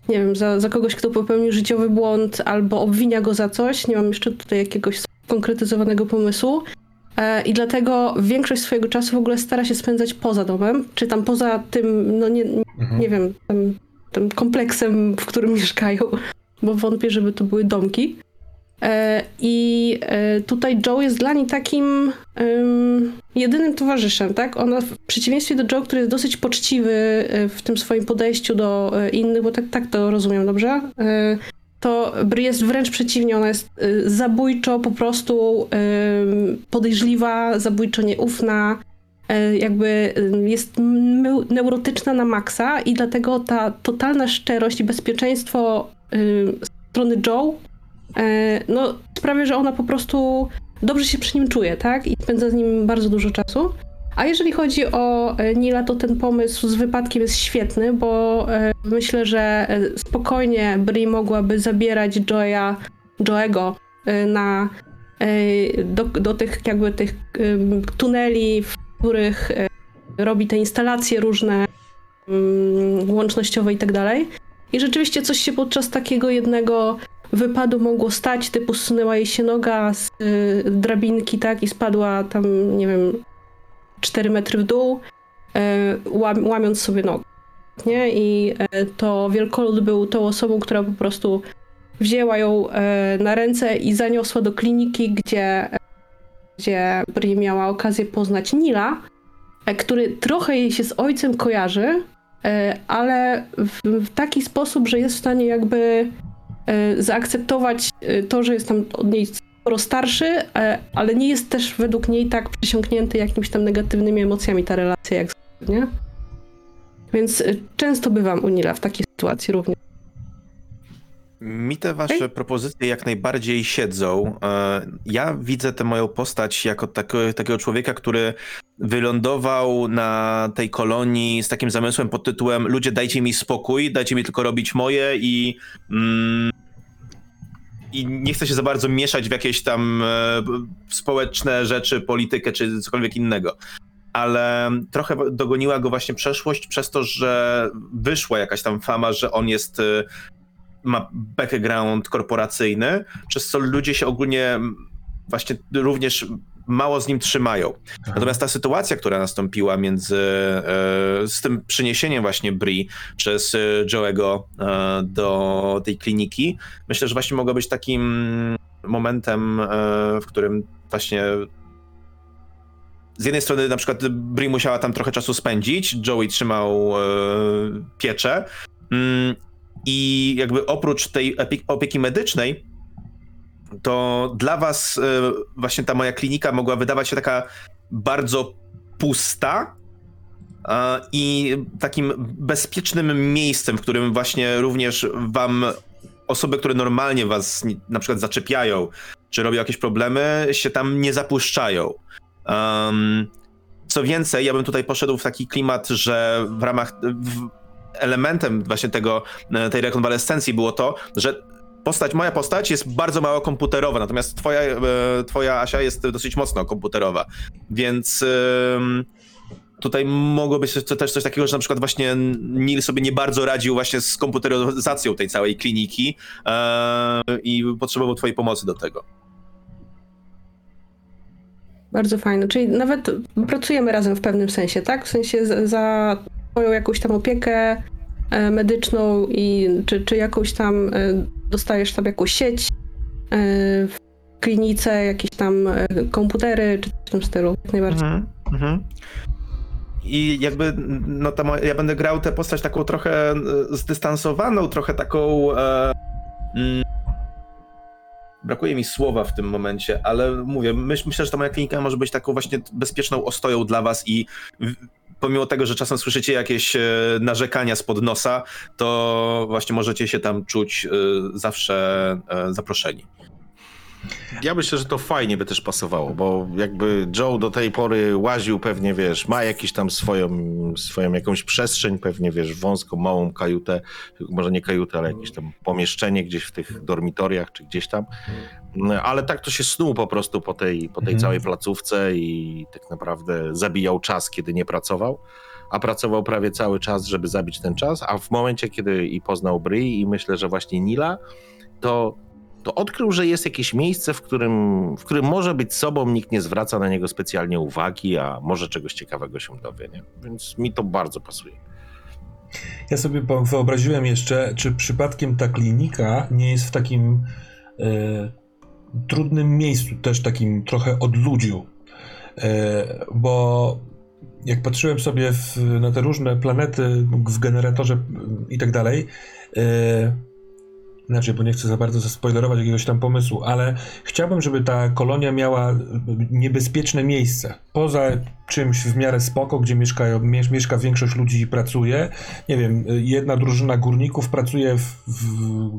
nie wiem, za, za kogoś, kto popełnił życiowy błąd, albo obwinia go za coś. Nie mam jeszcze tutaj jakiegoś konkretyzowanego pomysłu. E, I dlatego większość swojego czasu w ogóle stara się spędzać poza domem, czy tam poza tym, no nie,
Mhm.
nie wiem, tym, tym kompleksem, w którym mieszkają, bo wątpię, żeby to były domki. E, I e, tutaj Joe jest dla niej takim ym, jedynym towarzyszem, tak? Ona w przeciwieństwie do Joe, który jest dosyć poczciwy w tym swoim podejściu do innych, bo tak, tak to rozumiem, dobrze? To jest wręcz przeciwnie, ona jest y, zabójczo po prostu ym, podejrzliwa, zabójczo nieufna, y, jakby y, jest neurotyczna na maksa i dlatego ta totalna szczerość i bezpieczeństwo y, strony Joe y, no, sprawia, że ona po prostu dobrze się przy nim czuje, tak? I spędza z nim bardzo dużo czasu. A jeżeli chodzi o e, Nila, to ten pomysł z wypadkiem jest świetny, bo e, myślę, że e, spokojnie Bri mogłaby zabierać Joya, Joego na, do, do tych jakby tych tuneli, w których robi te instalacje różne mm, łącznościowe i tak dalej. I rzeczywiście coś się podczas takiego jednego wypadu mogło stać, typu zsunęła jej się noga z drabinki, tak, i spadła tam, nie wiem, 4 metry w dół, e, łam, łamiąc sobie nogę. Nie? I e, to wielkolud był tą osobą, która po prostu wzięła ją e, na ręce i zaniosła do kliniki, gdzie, gdzie Bri miała okazję poznać Nila, który trochę jej się z ojcem kojarzy, ale w, taki sposób, że jest w stanie jakby zaakceptować to, że jest tam od niej sporo starszy, e, ale nie jest też według niej tak przesiąknięty jakimiś tam negatywnymi emocjami ta relacja jak nie? Więc e, często bywam u Nila w takiej sytuacji również.
Mi te wasze propozycje jak najbardziej siedzą. E, Ja widzę tę moją postać jako tako, takiego człowieka, który wylądował na tej kolonii z takim zamysłem pod tytułem ludzie dajcie mi spokój, dajcie mi tylko robić moje i mm, i nie chcę się za bardzo mieszać w jakieś tam e, społeczne rzeczy, politykę czy cokolwiek innego. Ale trochę dogoniła go właśnie przeszłość przez to, że wyszła jakaś tam fama, że on jest e, ma background korporacyjny, przez co ludzie się ogólnie właśnie również mało z nim trzymają. Natomiast ta sytuacja, która nastąpiła między e, z tym przyniesieniem właśnie Bri przez e, Joe'ego e, do tej kliniki, myślę, że właśnie mogła być takim momentem, w którym właśnie z jednej strony na przykład Bri musiała tam trochę czasu spędzić, Joey trzymał pieczę mm, i jakby oprócz tej opieki medycznej, to dla was e, właśnie ta moja klinika mogła wydawać się taka bardzo pusta i takim bezpiecznym miejscem, w którym właśnie również wam osoby, które normalnie was na przykład zaczepiają, czy robią jakieś problemy, się tam nie zapuszczają. Um, co więcej, ja bym tutaj poszedł w taki klimat, że w ramach w, elementem właśnie tego, e, tej rekonwalescencji było to, że postać, moja postać jest bardzo mało komputerowa, natomiast twoja, e, twoja Asia jest dosyć mocno komputerowa, więc tutaj mogło być też coś takiego, że na przykład właśnie Neil sobie nie bardzo radził właśnie z komputeryzacją tej całej kliniki e, i potrzebował twojej pomocy do tego.
Bardzo fajne. Czyli nawet pracujemy razem w pewnym sensie, tak? W sensie za, za twoją jakąś tam opiekę e, medyczną i czy, czy jakąś tam dostajesz tam jakąś sieć e, w klinice, jakieś tam e, komputery, czy w tym stylu. Jak najbardziej.
Mhm, mhm. I jakby, no ta moja, ja będę grał tę postać taką trochę e, zdystansowaną, trochę taką. E, mm, brakuje mi słowa w tym momencie, ale mówię, myśl, myślę, że ta moja klinika może być taką właśnie bezpieczną ostoją dla was i w, pomimo tego, że czasem słyszycie jakieś e, narzekania spod nosa, to właśnie możecie się tam czuć e, zawsze e, zaproszeni.
Ja myślę, że to fajnie by też pasowało, bo jakby Joe do tej pory łaził pewnie, wiesz, ma jakiś tam swoją, swoją jakąś przestrzeń, pewnie, wiesz, wąską, małą kajutę, może nie kajutę, ale jakieś tam pomieszczenie gdzieś w tych dormitoriach, czy gdzieś tam. Ale tak to się snuł po prostu po tej, po tej
Mhm.
całej placówce i tak naprawdę zabijał czas, kiedy nie pracował. A pracował prawie cały czas, żeby zabić ten czas, a w momencie, kiedy i poznał Bri i myślę, że właśnie Nila, to to odkrył, że jest jakieś miejsce, w którym, w którym może być sobą, nikt nie zwraca na niego specjalnie uwagi, a może czegoś ciekawego się dowie, nie? Więc mi to bardzo pasuje.
Ja sobie wyobraziłem jeszcze, czy przypadkiem ta klinika nie jest w takim e, trudnym miejscu, też takim trochę odludziu. E, bo jak patrzyłem sobie w, na te różne planety w generatorze i tak dalej, e, Inaczej, bo nie chcę za bardzo zaspoilerować jakiegoś tam pomysłu, ale chciałbym, żeby ta kolonia miała niebezpieczne miejsce. Poza czymś w miarę spoko, gdzie mieszka większość ludzi i pracuje. Nie wiem, jedna drużyna górników pracuje w, w,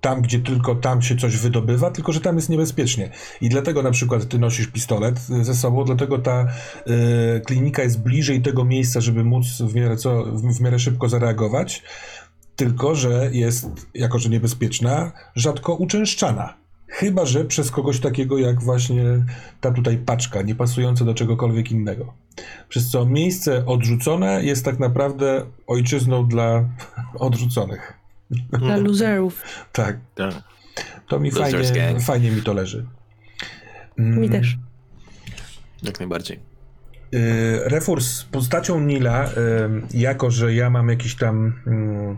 tam, gdzie tylko tam się coś wydobywa, tylko że tam jest niebezpiecznie. I dlatego na przykład ty nosisz pistolet ze sobą, dlatego ta y, klinika jest bliżej tego miejsca, żeby móc w miarę, co, w, w miarę szybko zareagować. Tylko, że jest, jako że niebezpieczna, rzadko uczęszczana. Chyba, że przez kogoś takiego jak właśnie ta tutaj paczka, nie pasująca do czegokolwiek innego. Przez co miejsce odrzucone jest tak naprawdę ojczyzną dla odrzuconych.
Dla loserów.
Tak,
Tak.
to mi
Losers
fajnie,
gang.
fajnie mi to leży. Mm,
Mi też.
Jak najbardziej.
Y, Refor z postacią Nila, y, jako że ja mam jakiś tam mm,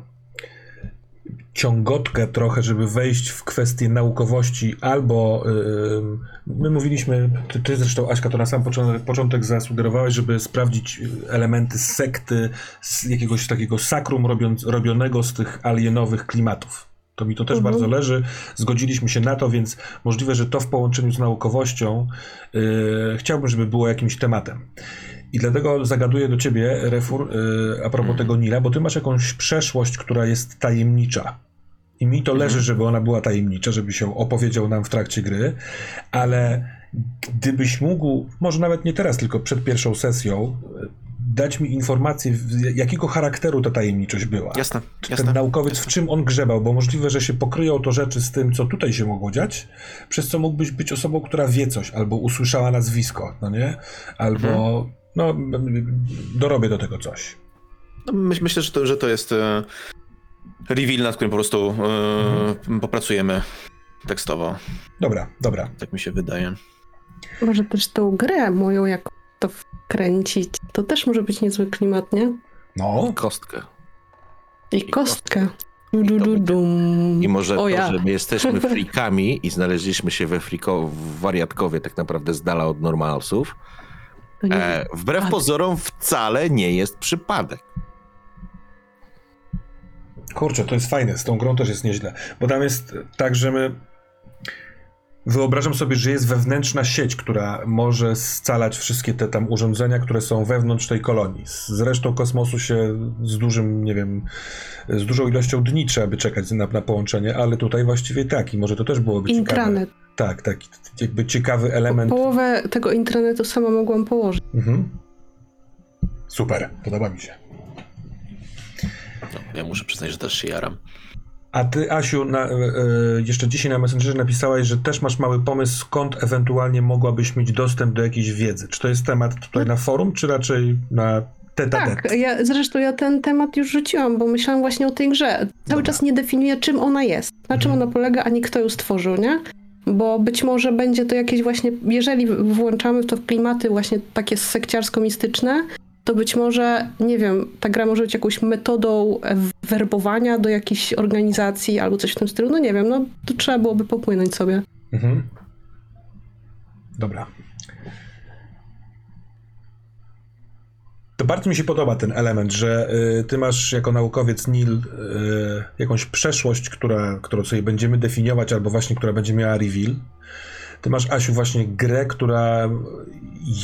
ciągotkę trochę, żeby wejść w kwestie naukowości, albo y, my mówiliśmy, ty, ty zresztą Aśka to na sam początek, początek zasugerowałeś, żeby sprawdzić elementy sekty z jakiegoś takiego sakrum robiąc, robionego z tych alienowych klimatów. To mi to też
Mhm.
bardzo leży. Zgodziliśmy się na to, więc możliwe, że to w połączeniu z naukowością yy, chciałbym, żeby było jakimś tematem. I dlatego zagaduję do ciebie, Refur, yy, a propos tego Nila, bo ty masz jakąś przeszłość, która jest tajemnicza. I mi to leży, żeby ona była tajemnicza, żeby się opowiedział nam w trakcie gry, ale gdybyś mógł, może nawet nie teraz, tylko przed pierwszą sesją, yy, dać mi informację, jakiego charakteru ta tajemniczość była.
Jasne,
Czy
jasne.
ten naukowiec, w czym on grzebał, bo możliwe, że się pokryją to rzeczy z tym, co tutaj się mogło dziać, przez co mógłbyś być osobą, która wie coś, albo usłyszała nazwisko, no nie? Albo, no, dorobię do tego coś.
No, myśl, myślę, że to, że to jest e, reveal, nad którym po prostu e, popracujemy tekstowo.
Dobra, dobra.
Tak mi się wydaje.
Może też tą grę moją, jak to wkręcić, to też może być niezły klimat, nie?
No,
Kostkę.
I kostkę. Du, du, du, dum.
I może
o,
to,
ja.
że my jesteśmy freakami i znaleźliśmy się we friko, w wariatkowie tak naprawdę z dala od normalsów, e, wbrew
Tak.
pozorom wcale nie jest przypadek.
kurczę, to jest fajne, z tą grą też jest nieźle, bo tam jest tak, że my wyobrażam sobie, że jest wewnętrzna sieć, która może scalać wszystkie te tam urządzenia, które są wewnątrz tej kolonii. Z resztą kosmosu się z dużym, nie wiem, z dużą ilością dni trzeba by czekać na, na połączenie, ale tutaj właściwie tak i może to też byłoby
Intranet.
ciekawe. Tak, taki jakby ciekawy element.
Połowę tego intranetu sama mogłam położyć.
Mhm. Super, podoba mi się.
No, ja muszę przyznać, że też się jaram.
A ty, Asiu, na, e, jeszcze dzisiaj na Messengerze napisałaś, że też masz mały pomysł, skąd ewentualnie mogłabyś mieć dostęp do jakiejś wiedzy. Czy to jest temat tutaj na forum, czy raczej na
Tak, ja, zresztą ja ten temat już rzuciłam, bo myślałam właśnie o tej grze. Cały
Dobra.
czas nie definiuję, czym ona jest, na czym
Mhm.
ona polega, ani kto ją stworzył, nie? Bo być może będzie to jakieś właśnie, jeżeli włączamy w to w klimaty właśnie takie sekciarsko-mistyczne, to być może, nie wiem, ta gra może być jakąś metodą werbowania do jakiejś organizacji albo coś w tym stylu. No nie wiem, no to trzeba byłoby popłynąć sobie.
Mhm. Dobra. To bardzo mi się podoba ten element, że y, ty masz jako naukowiec Nil y, jakąś przeszłość, która, którą sobie będziemy definiować, albo właśnie która będzie miała reveal. Ty masz, Asiu, właśnie grę, która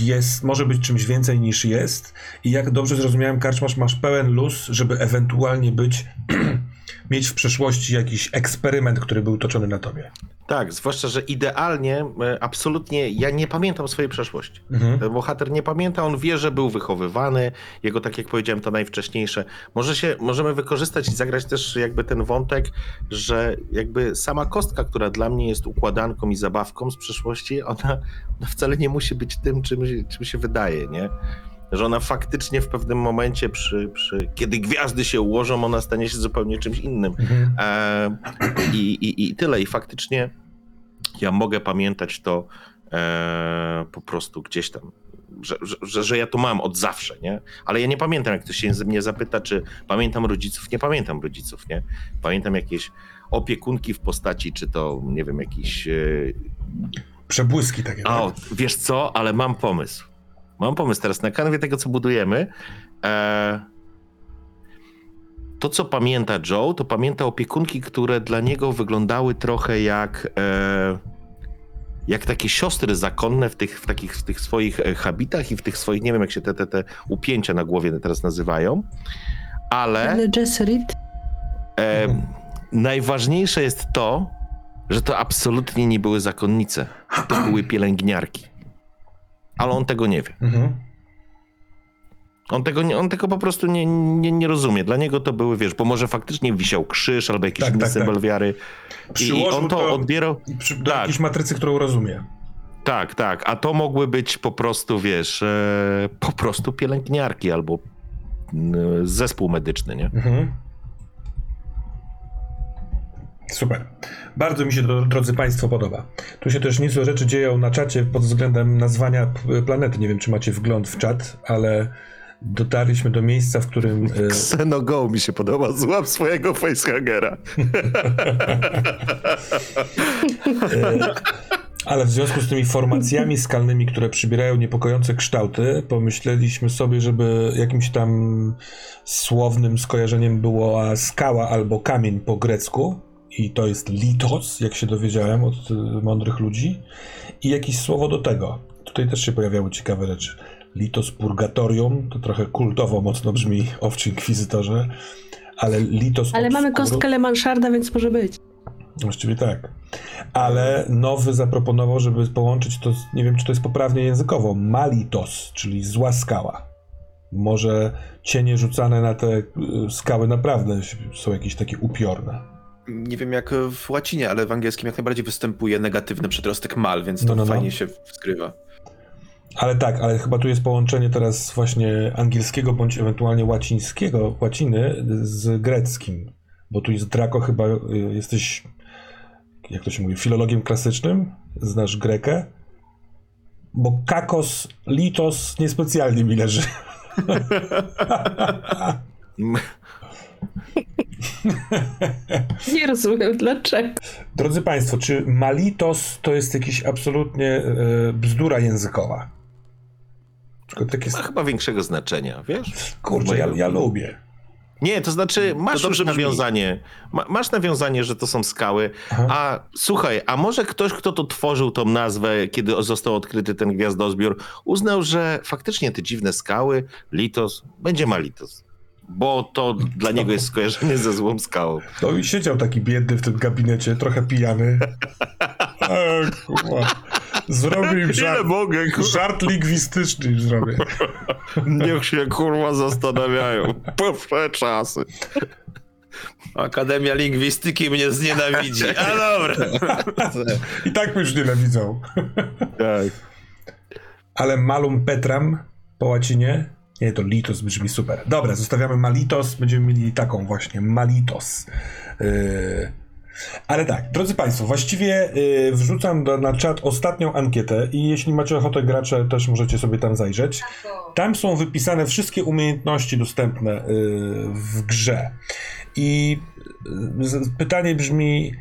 jest, może być czymś więcej niż jest. I jak dobrze zrozumiałem, Karczmasz, masz pełen luz, żeby ewentualnie być, mieć w przeszłości jakiś eksperyment, który był toczony na tobie.
Tak, zwłaszcza, że idealnie, e, absolutnie, ja nie pamiętam swojej przeszłości.
Mhm.
Ten bohater nie pamięta, on wie, że był wychowywany, jego, tak jak powiedziałem, to najwcześniejsze. Może się, możemy wykorzystać i zagrać też jakby ten wątek, że jakby sama kostka, która dla mnie jest układanką i zabawką z przeszłości, ona, ona wcale nie musi być tym, czym, czym się wydaje, nie? Że ona faktycznie w pewnym momencie, przy, przy, kiedy gwiazdy się ułożą, ona stanie się zupełnie czymś innym.
Mhm.
E, i, i, I tyle. I faktycznie ja mogę pamiętać to e, po prostu gdzieś tam, że, że, że, ja to mam od zawsze, nie? Ale ja nie pamiętam, jak ktoś się mnie zapyta, czy pamiętam rodziców. Nie pamiętam rodziców, nie? Pamiętam jakieś opiekunki w postaci, czy to, nie wiem, jakiś... E,
Przebłyski takie.
o,
tak?
wiesz co, ale mam pomysł. Mam pomysł teraz na kanwie tego, co budujemy. E, to, co pamięta Joe, to pamięta opiekunki, które dla niego wyglądały trochę jak, e, jak takie siostry zakonne w tych, w takich w tych swoich e, habitach i w tych swoich, nie wiem jak się te, te, te upięcia na głowie teraz nazywają, ale
Ale Jesserit?
e, najważniejsze jest to, że to absolutnie nie były zakonnice, to były pielęgniarki. Ale on tego nie wie.
Mhm.
On tego, nie, on tego po prostu nie, nie, nie rozumie. Dla niego to były, wiesz, bo może faktycznie wisiał krzyż albo jakiś
Tak,
inny
tak,
symbol
tak.
wiary. I, I
Przyłożył
on to,
to-
odbierał.
Przy, do
Tak.
jakiejś matrycy, którą rozumie.
Tak, tak. A to mogły być po prostu, wiesz, e, po prostu pielęgniarki albo mm, zespół medyczny, nie?
Mhm. Super. Bardzo mi się drodzy Państwo, podoba. Tu się też niezłe rzeczy dzieją na czacie pod względem nazwania planety. Nie wiem, czy macie wgląd w czat, ale dotarliśmy do miejsca, w którym. e,
Xenogo mi się podoba. Złap swojego facehagera.
Ale w związku z tymi formacjami skalnymi, które przybierają niepokojące kształty, pomyśleliśmy sobie, żeby jakimś tam słownym skojarzeniem była skała albo kamień po grecku. I to jest litos, jak się dowiedziałem od y, mądrych ludzi. I jakieś słowo do tego. Tutaj też się pojawiały ciekawe rzeczy. Litos purgatorium, to trochę kultowo mocno brzmi, owczy inkwizytorze. Ale litos
Ale mamy kostkę Le Mansharda, więc może być.
Właściwie tak. Ale nowy zaproponował, żeby połączyć to, nie wiem czy to jest poprawnie językowo, malitos, czyli zła skała. Może cienie rzucane na te y, skały naprawdę są jakieś takie upiorne.
Nie wiem jak w łacinie, ale w angielskim jak najbardziej występuje negatywny przedrostek mal, więc to
No, no, no.
fajnie się wskrywa.
Ale tak, ale chyba tu jest połączenie teraz właśnie angielskiego bądź ewentualnie łacińskiego, łaciny z greckim. Bo tu jest Draco chyba, y, jesteś, jak to się mówi, filologiem klasycznym? Znasz Grekę? bo kakos, litos niespecjalnie mi leży.
Nie rozumiem dlaczego.
Drodzy Państwo, czy malitos to jest jakiś absolutnie e, bzdura językowa? Tylko takie,
Ma chyba większego znaczenia, wiesz?
kurczę, ja, ja lubię.
Nie, to znaczy masz już
brzmi.
nawiązanie, ma, masz nawiązanie, że to są skały,
Aha.
a słuchaj, a może ktoś, kto to tworzył tą nazwę, kiedy został odkryty ten gwiazdozbiór, uznał, że faktycznie te dziwne skały, litos, będzie ma litos. Bo to dla niego jest skojarzenie ze złą skałą.
No i siedział taki biedny w tym gabinecie, trochę pijany. Kurwa. Zrobił im żart,
mogę,
żart lingwistyczny im zrobię.
Niech się kurwa zastanawiają. Powsze czasy.
Akademia Lingwistyki mnie znienawidzi. A dobra.
I tak mnie już nienawidzą.
Tak.
Ale malum petram po łacinie? Nie, to litos brzmi super. Dobra, zostawiamy malitos, będziemy mieli taką właśnie, malitos. Yy... Ale tak, drodzy Państwo, właściwie yy, wrzucam do, na czat ostatnią ankietę i jeśli macie ochotę gracze, też możecie sobie tam zajrzeć. Tam są wypisane wszystkie umiejętności dostępne yy, w grze. I yy, pytanie brzmi,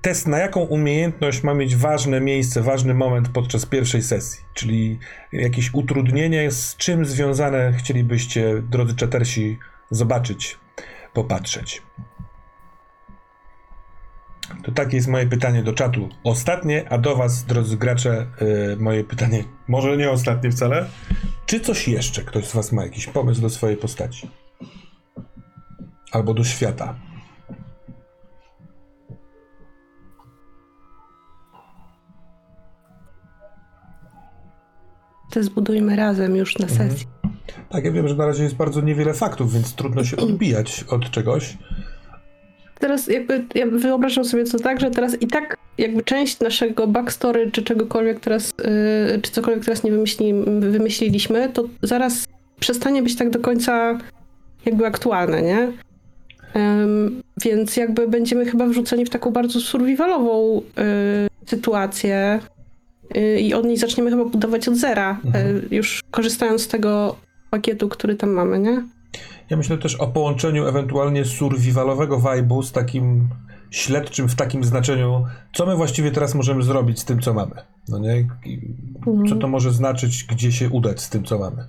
test na jaką umiejętność ma mieć ważne miejsce, ważny moment podczas pierwszej sesji? Czyli jakieś utrudnienie, z czym związane chcielibyście, drodzy czatersi, zobaczyć, popatrzeć? To takie jest moje pytanie do czatu. Ostatnie, a do was, drodzy gracze, yy, moje pytanie, może nie ostatnie wcale. Czy coś jeszcze ktoś z was ma jakiś pomysł do swojej postaci? Albo do świata?
To zbudujmy razem już na sesji.
Tak, ja wiem, że na razie jest bardzo niewiele faktów, więc trudno się odbijać od czegoś.
Teraz jakby ja wyobrażam sobie to tak, że teraz i tak jakby część naszego backstory czy czegokolwiek teraz, yy, czy cokolwiek teraz nie wymyśli, wymyśliliśmy, to zaraz przestanie być tak do końca jakby aktualne, nie? Ym, więc jakby będziemy chyba wrzuceni w taką bardzo survivalową yy, sytuację i od niej zaczniemy chyba budować od zera,
Mhm.
yy, już korzystając z tego pakietu, który tam mamy, nie?
Ja myślę też o połączeniu ewentualnie survivalowego vibe'u z takim śledczym w takim znaczeniu, co my właściwie teraz możemy zrobić z tym, co mamy. No nie? I Co to może znaczyć, gdzie się udać z tym, co mamy.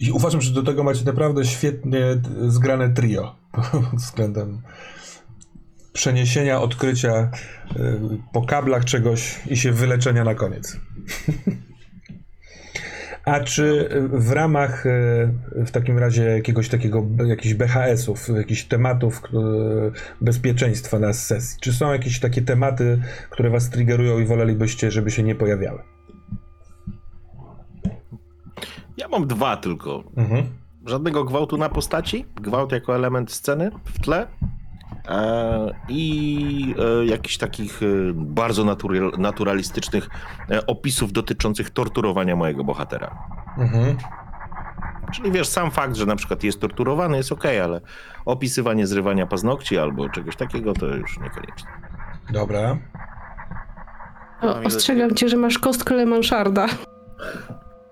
I uważam, że do tego macie naprawdę świetnie zgrane trio pod względem przeniesienia, odkrycia y, po kablach czegoś i się wyleczenia na koniec. A czy w ramach y, w takim razie jakiegoś takiego, jakichś BHS-ów, jakichś tematów y, bezpieczeństwa na sesji, czy są jakieś takie tematy, które was triggerują i wolelibyście, żeby się nie pojawiały?
Ja mam dwa tylko.
Mhm.
Żadnego gwałtu na postaci. Gwałt jako element sceny w tle. I e, jakichś takich e, bardzo natural, naturalistycznych e, opisów dotyczących torturowania mojego bohatera.
Mhm.
Czyli wiesz, sam fakt, że na przykład jest torturowany jest ok, ale opisywanie zrywania paznokci albo czegoś takiego to już niekoniecznie.
Dobra.
O, ostrzegam cię, że masz kostkę Le Mansarda.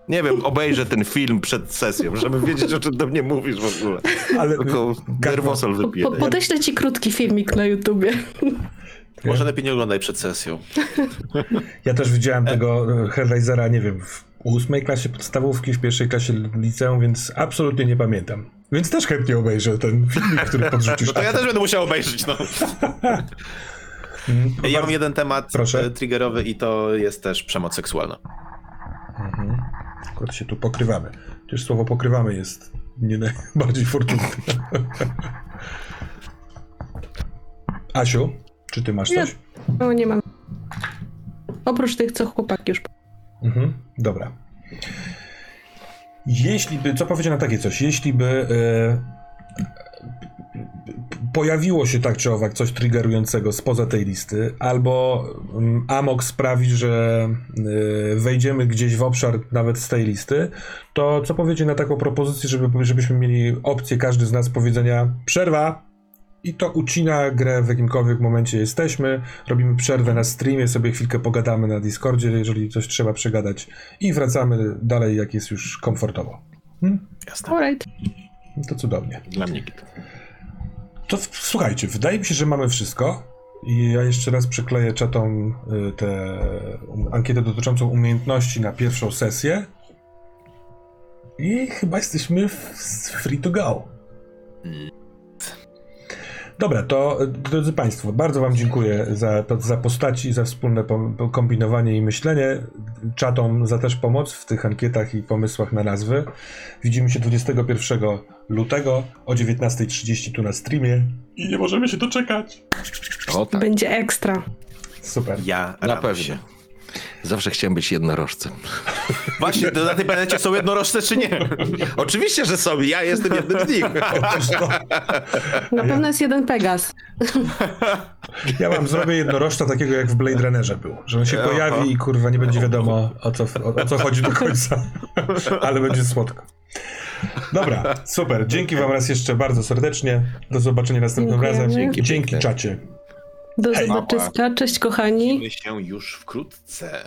Nie wiem, obejrzę ten film przed sesją, żeby wiedzieć, o czym do mnie mówisz w ogóle.
Ale
Tylko nerwosol
Po,
wypiję.
po, podeślę ci krótki filmik na YouTubie.
Może lepiej nie oglądaj przed sesją.
ja też widziałem tego e, Hellraisera, nie wiem, w ósmej klasie podstawówki, w pierwszej klasie liceum, więc absolutnie nie pamiętam. Więc też chętnie obejrzę ten filmik, który podrzucisz.
No to ja też będę musiał obejrzeć, no. Ja mam jeden temat
Proszę.
e, triggerowy i to jest też przemoc seksualna.
Akurat się tu pokrywamy. Przecież słowo pokrywamy jest nie najbardziej fortunne. Asiu, czy ty masz coś?
No nie mam. Oprócz tych, co chłopaki już.
Mhm, dobra. Jeśli by, co powiedzieć na takie coś, jeśli by e, pojawiło się tak czy owak coś triggerującego spoza tej listy, albo mm, Amok sprawi, że e, wejdziemy gdzieś w obszar nawet z tej listy, to co powiecie na taką propozycję, żeby, żebyśmy mieli opcję każdy z nas powiedzenia przerwa I to ucina grę w jakimkolwiek momencie jesteśmy. Robimy przerwę na streamie, sobie chwilkę pogadamy na Discordzie, jeżeli coś trzeba przegadać. I wracamy dalej, jak jest już komfortowo. Hmm?
Jasne.
Alright.
To cudownie.
Dla mnie git.
To słuchajcie, wydaje mi się, że mamy wszystko. I ja jeszcze raz przykleję czatom y, tę um, ankietę dotyczącą umiejętności na pierwszą sesję. I chyba jesteśmy free to go. Dobra, to y, drodzy Państwo, bardzo Wam dziękuję za, za postaci, za wspólne kombinowanie i myślenie. Czatom za też pomoc w tych ankietach i pomysłach na nazwy. Widzimy się 21 lutego o 19.30 tu na streamie. I nie możemy się doczekać.
O tak,
Będzie ekstra.
Super.
Ja
na pewno.
się.
Zawsze chciałem być jednorożcem.
Właśnie, to na tej planecie są jednorożce czy nie?
Oczywiście, że są. Ja jestem jednym z nich.
Na pewno jest jeden Pegas.
Ja wam zrobię jednorożca takiego jak w Blade Runnerze był, że on się pojawi i kurwa nie będzie wiadomo o co, o, o co chodzi do końca, ale będzie słodko. Dobra, super. Dzięki wam raz jeszcze bardzo serdecznie. Do zobaczenia następnym
Dziękujemy.
razem.
Dzięki
Dzięki czacie.
Do
Hej.
zobaczyska. Cześć kochani.
Widzimy się już wkrótce.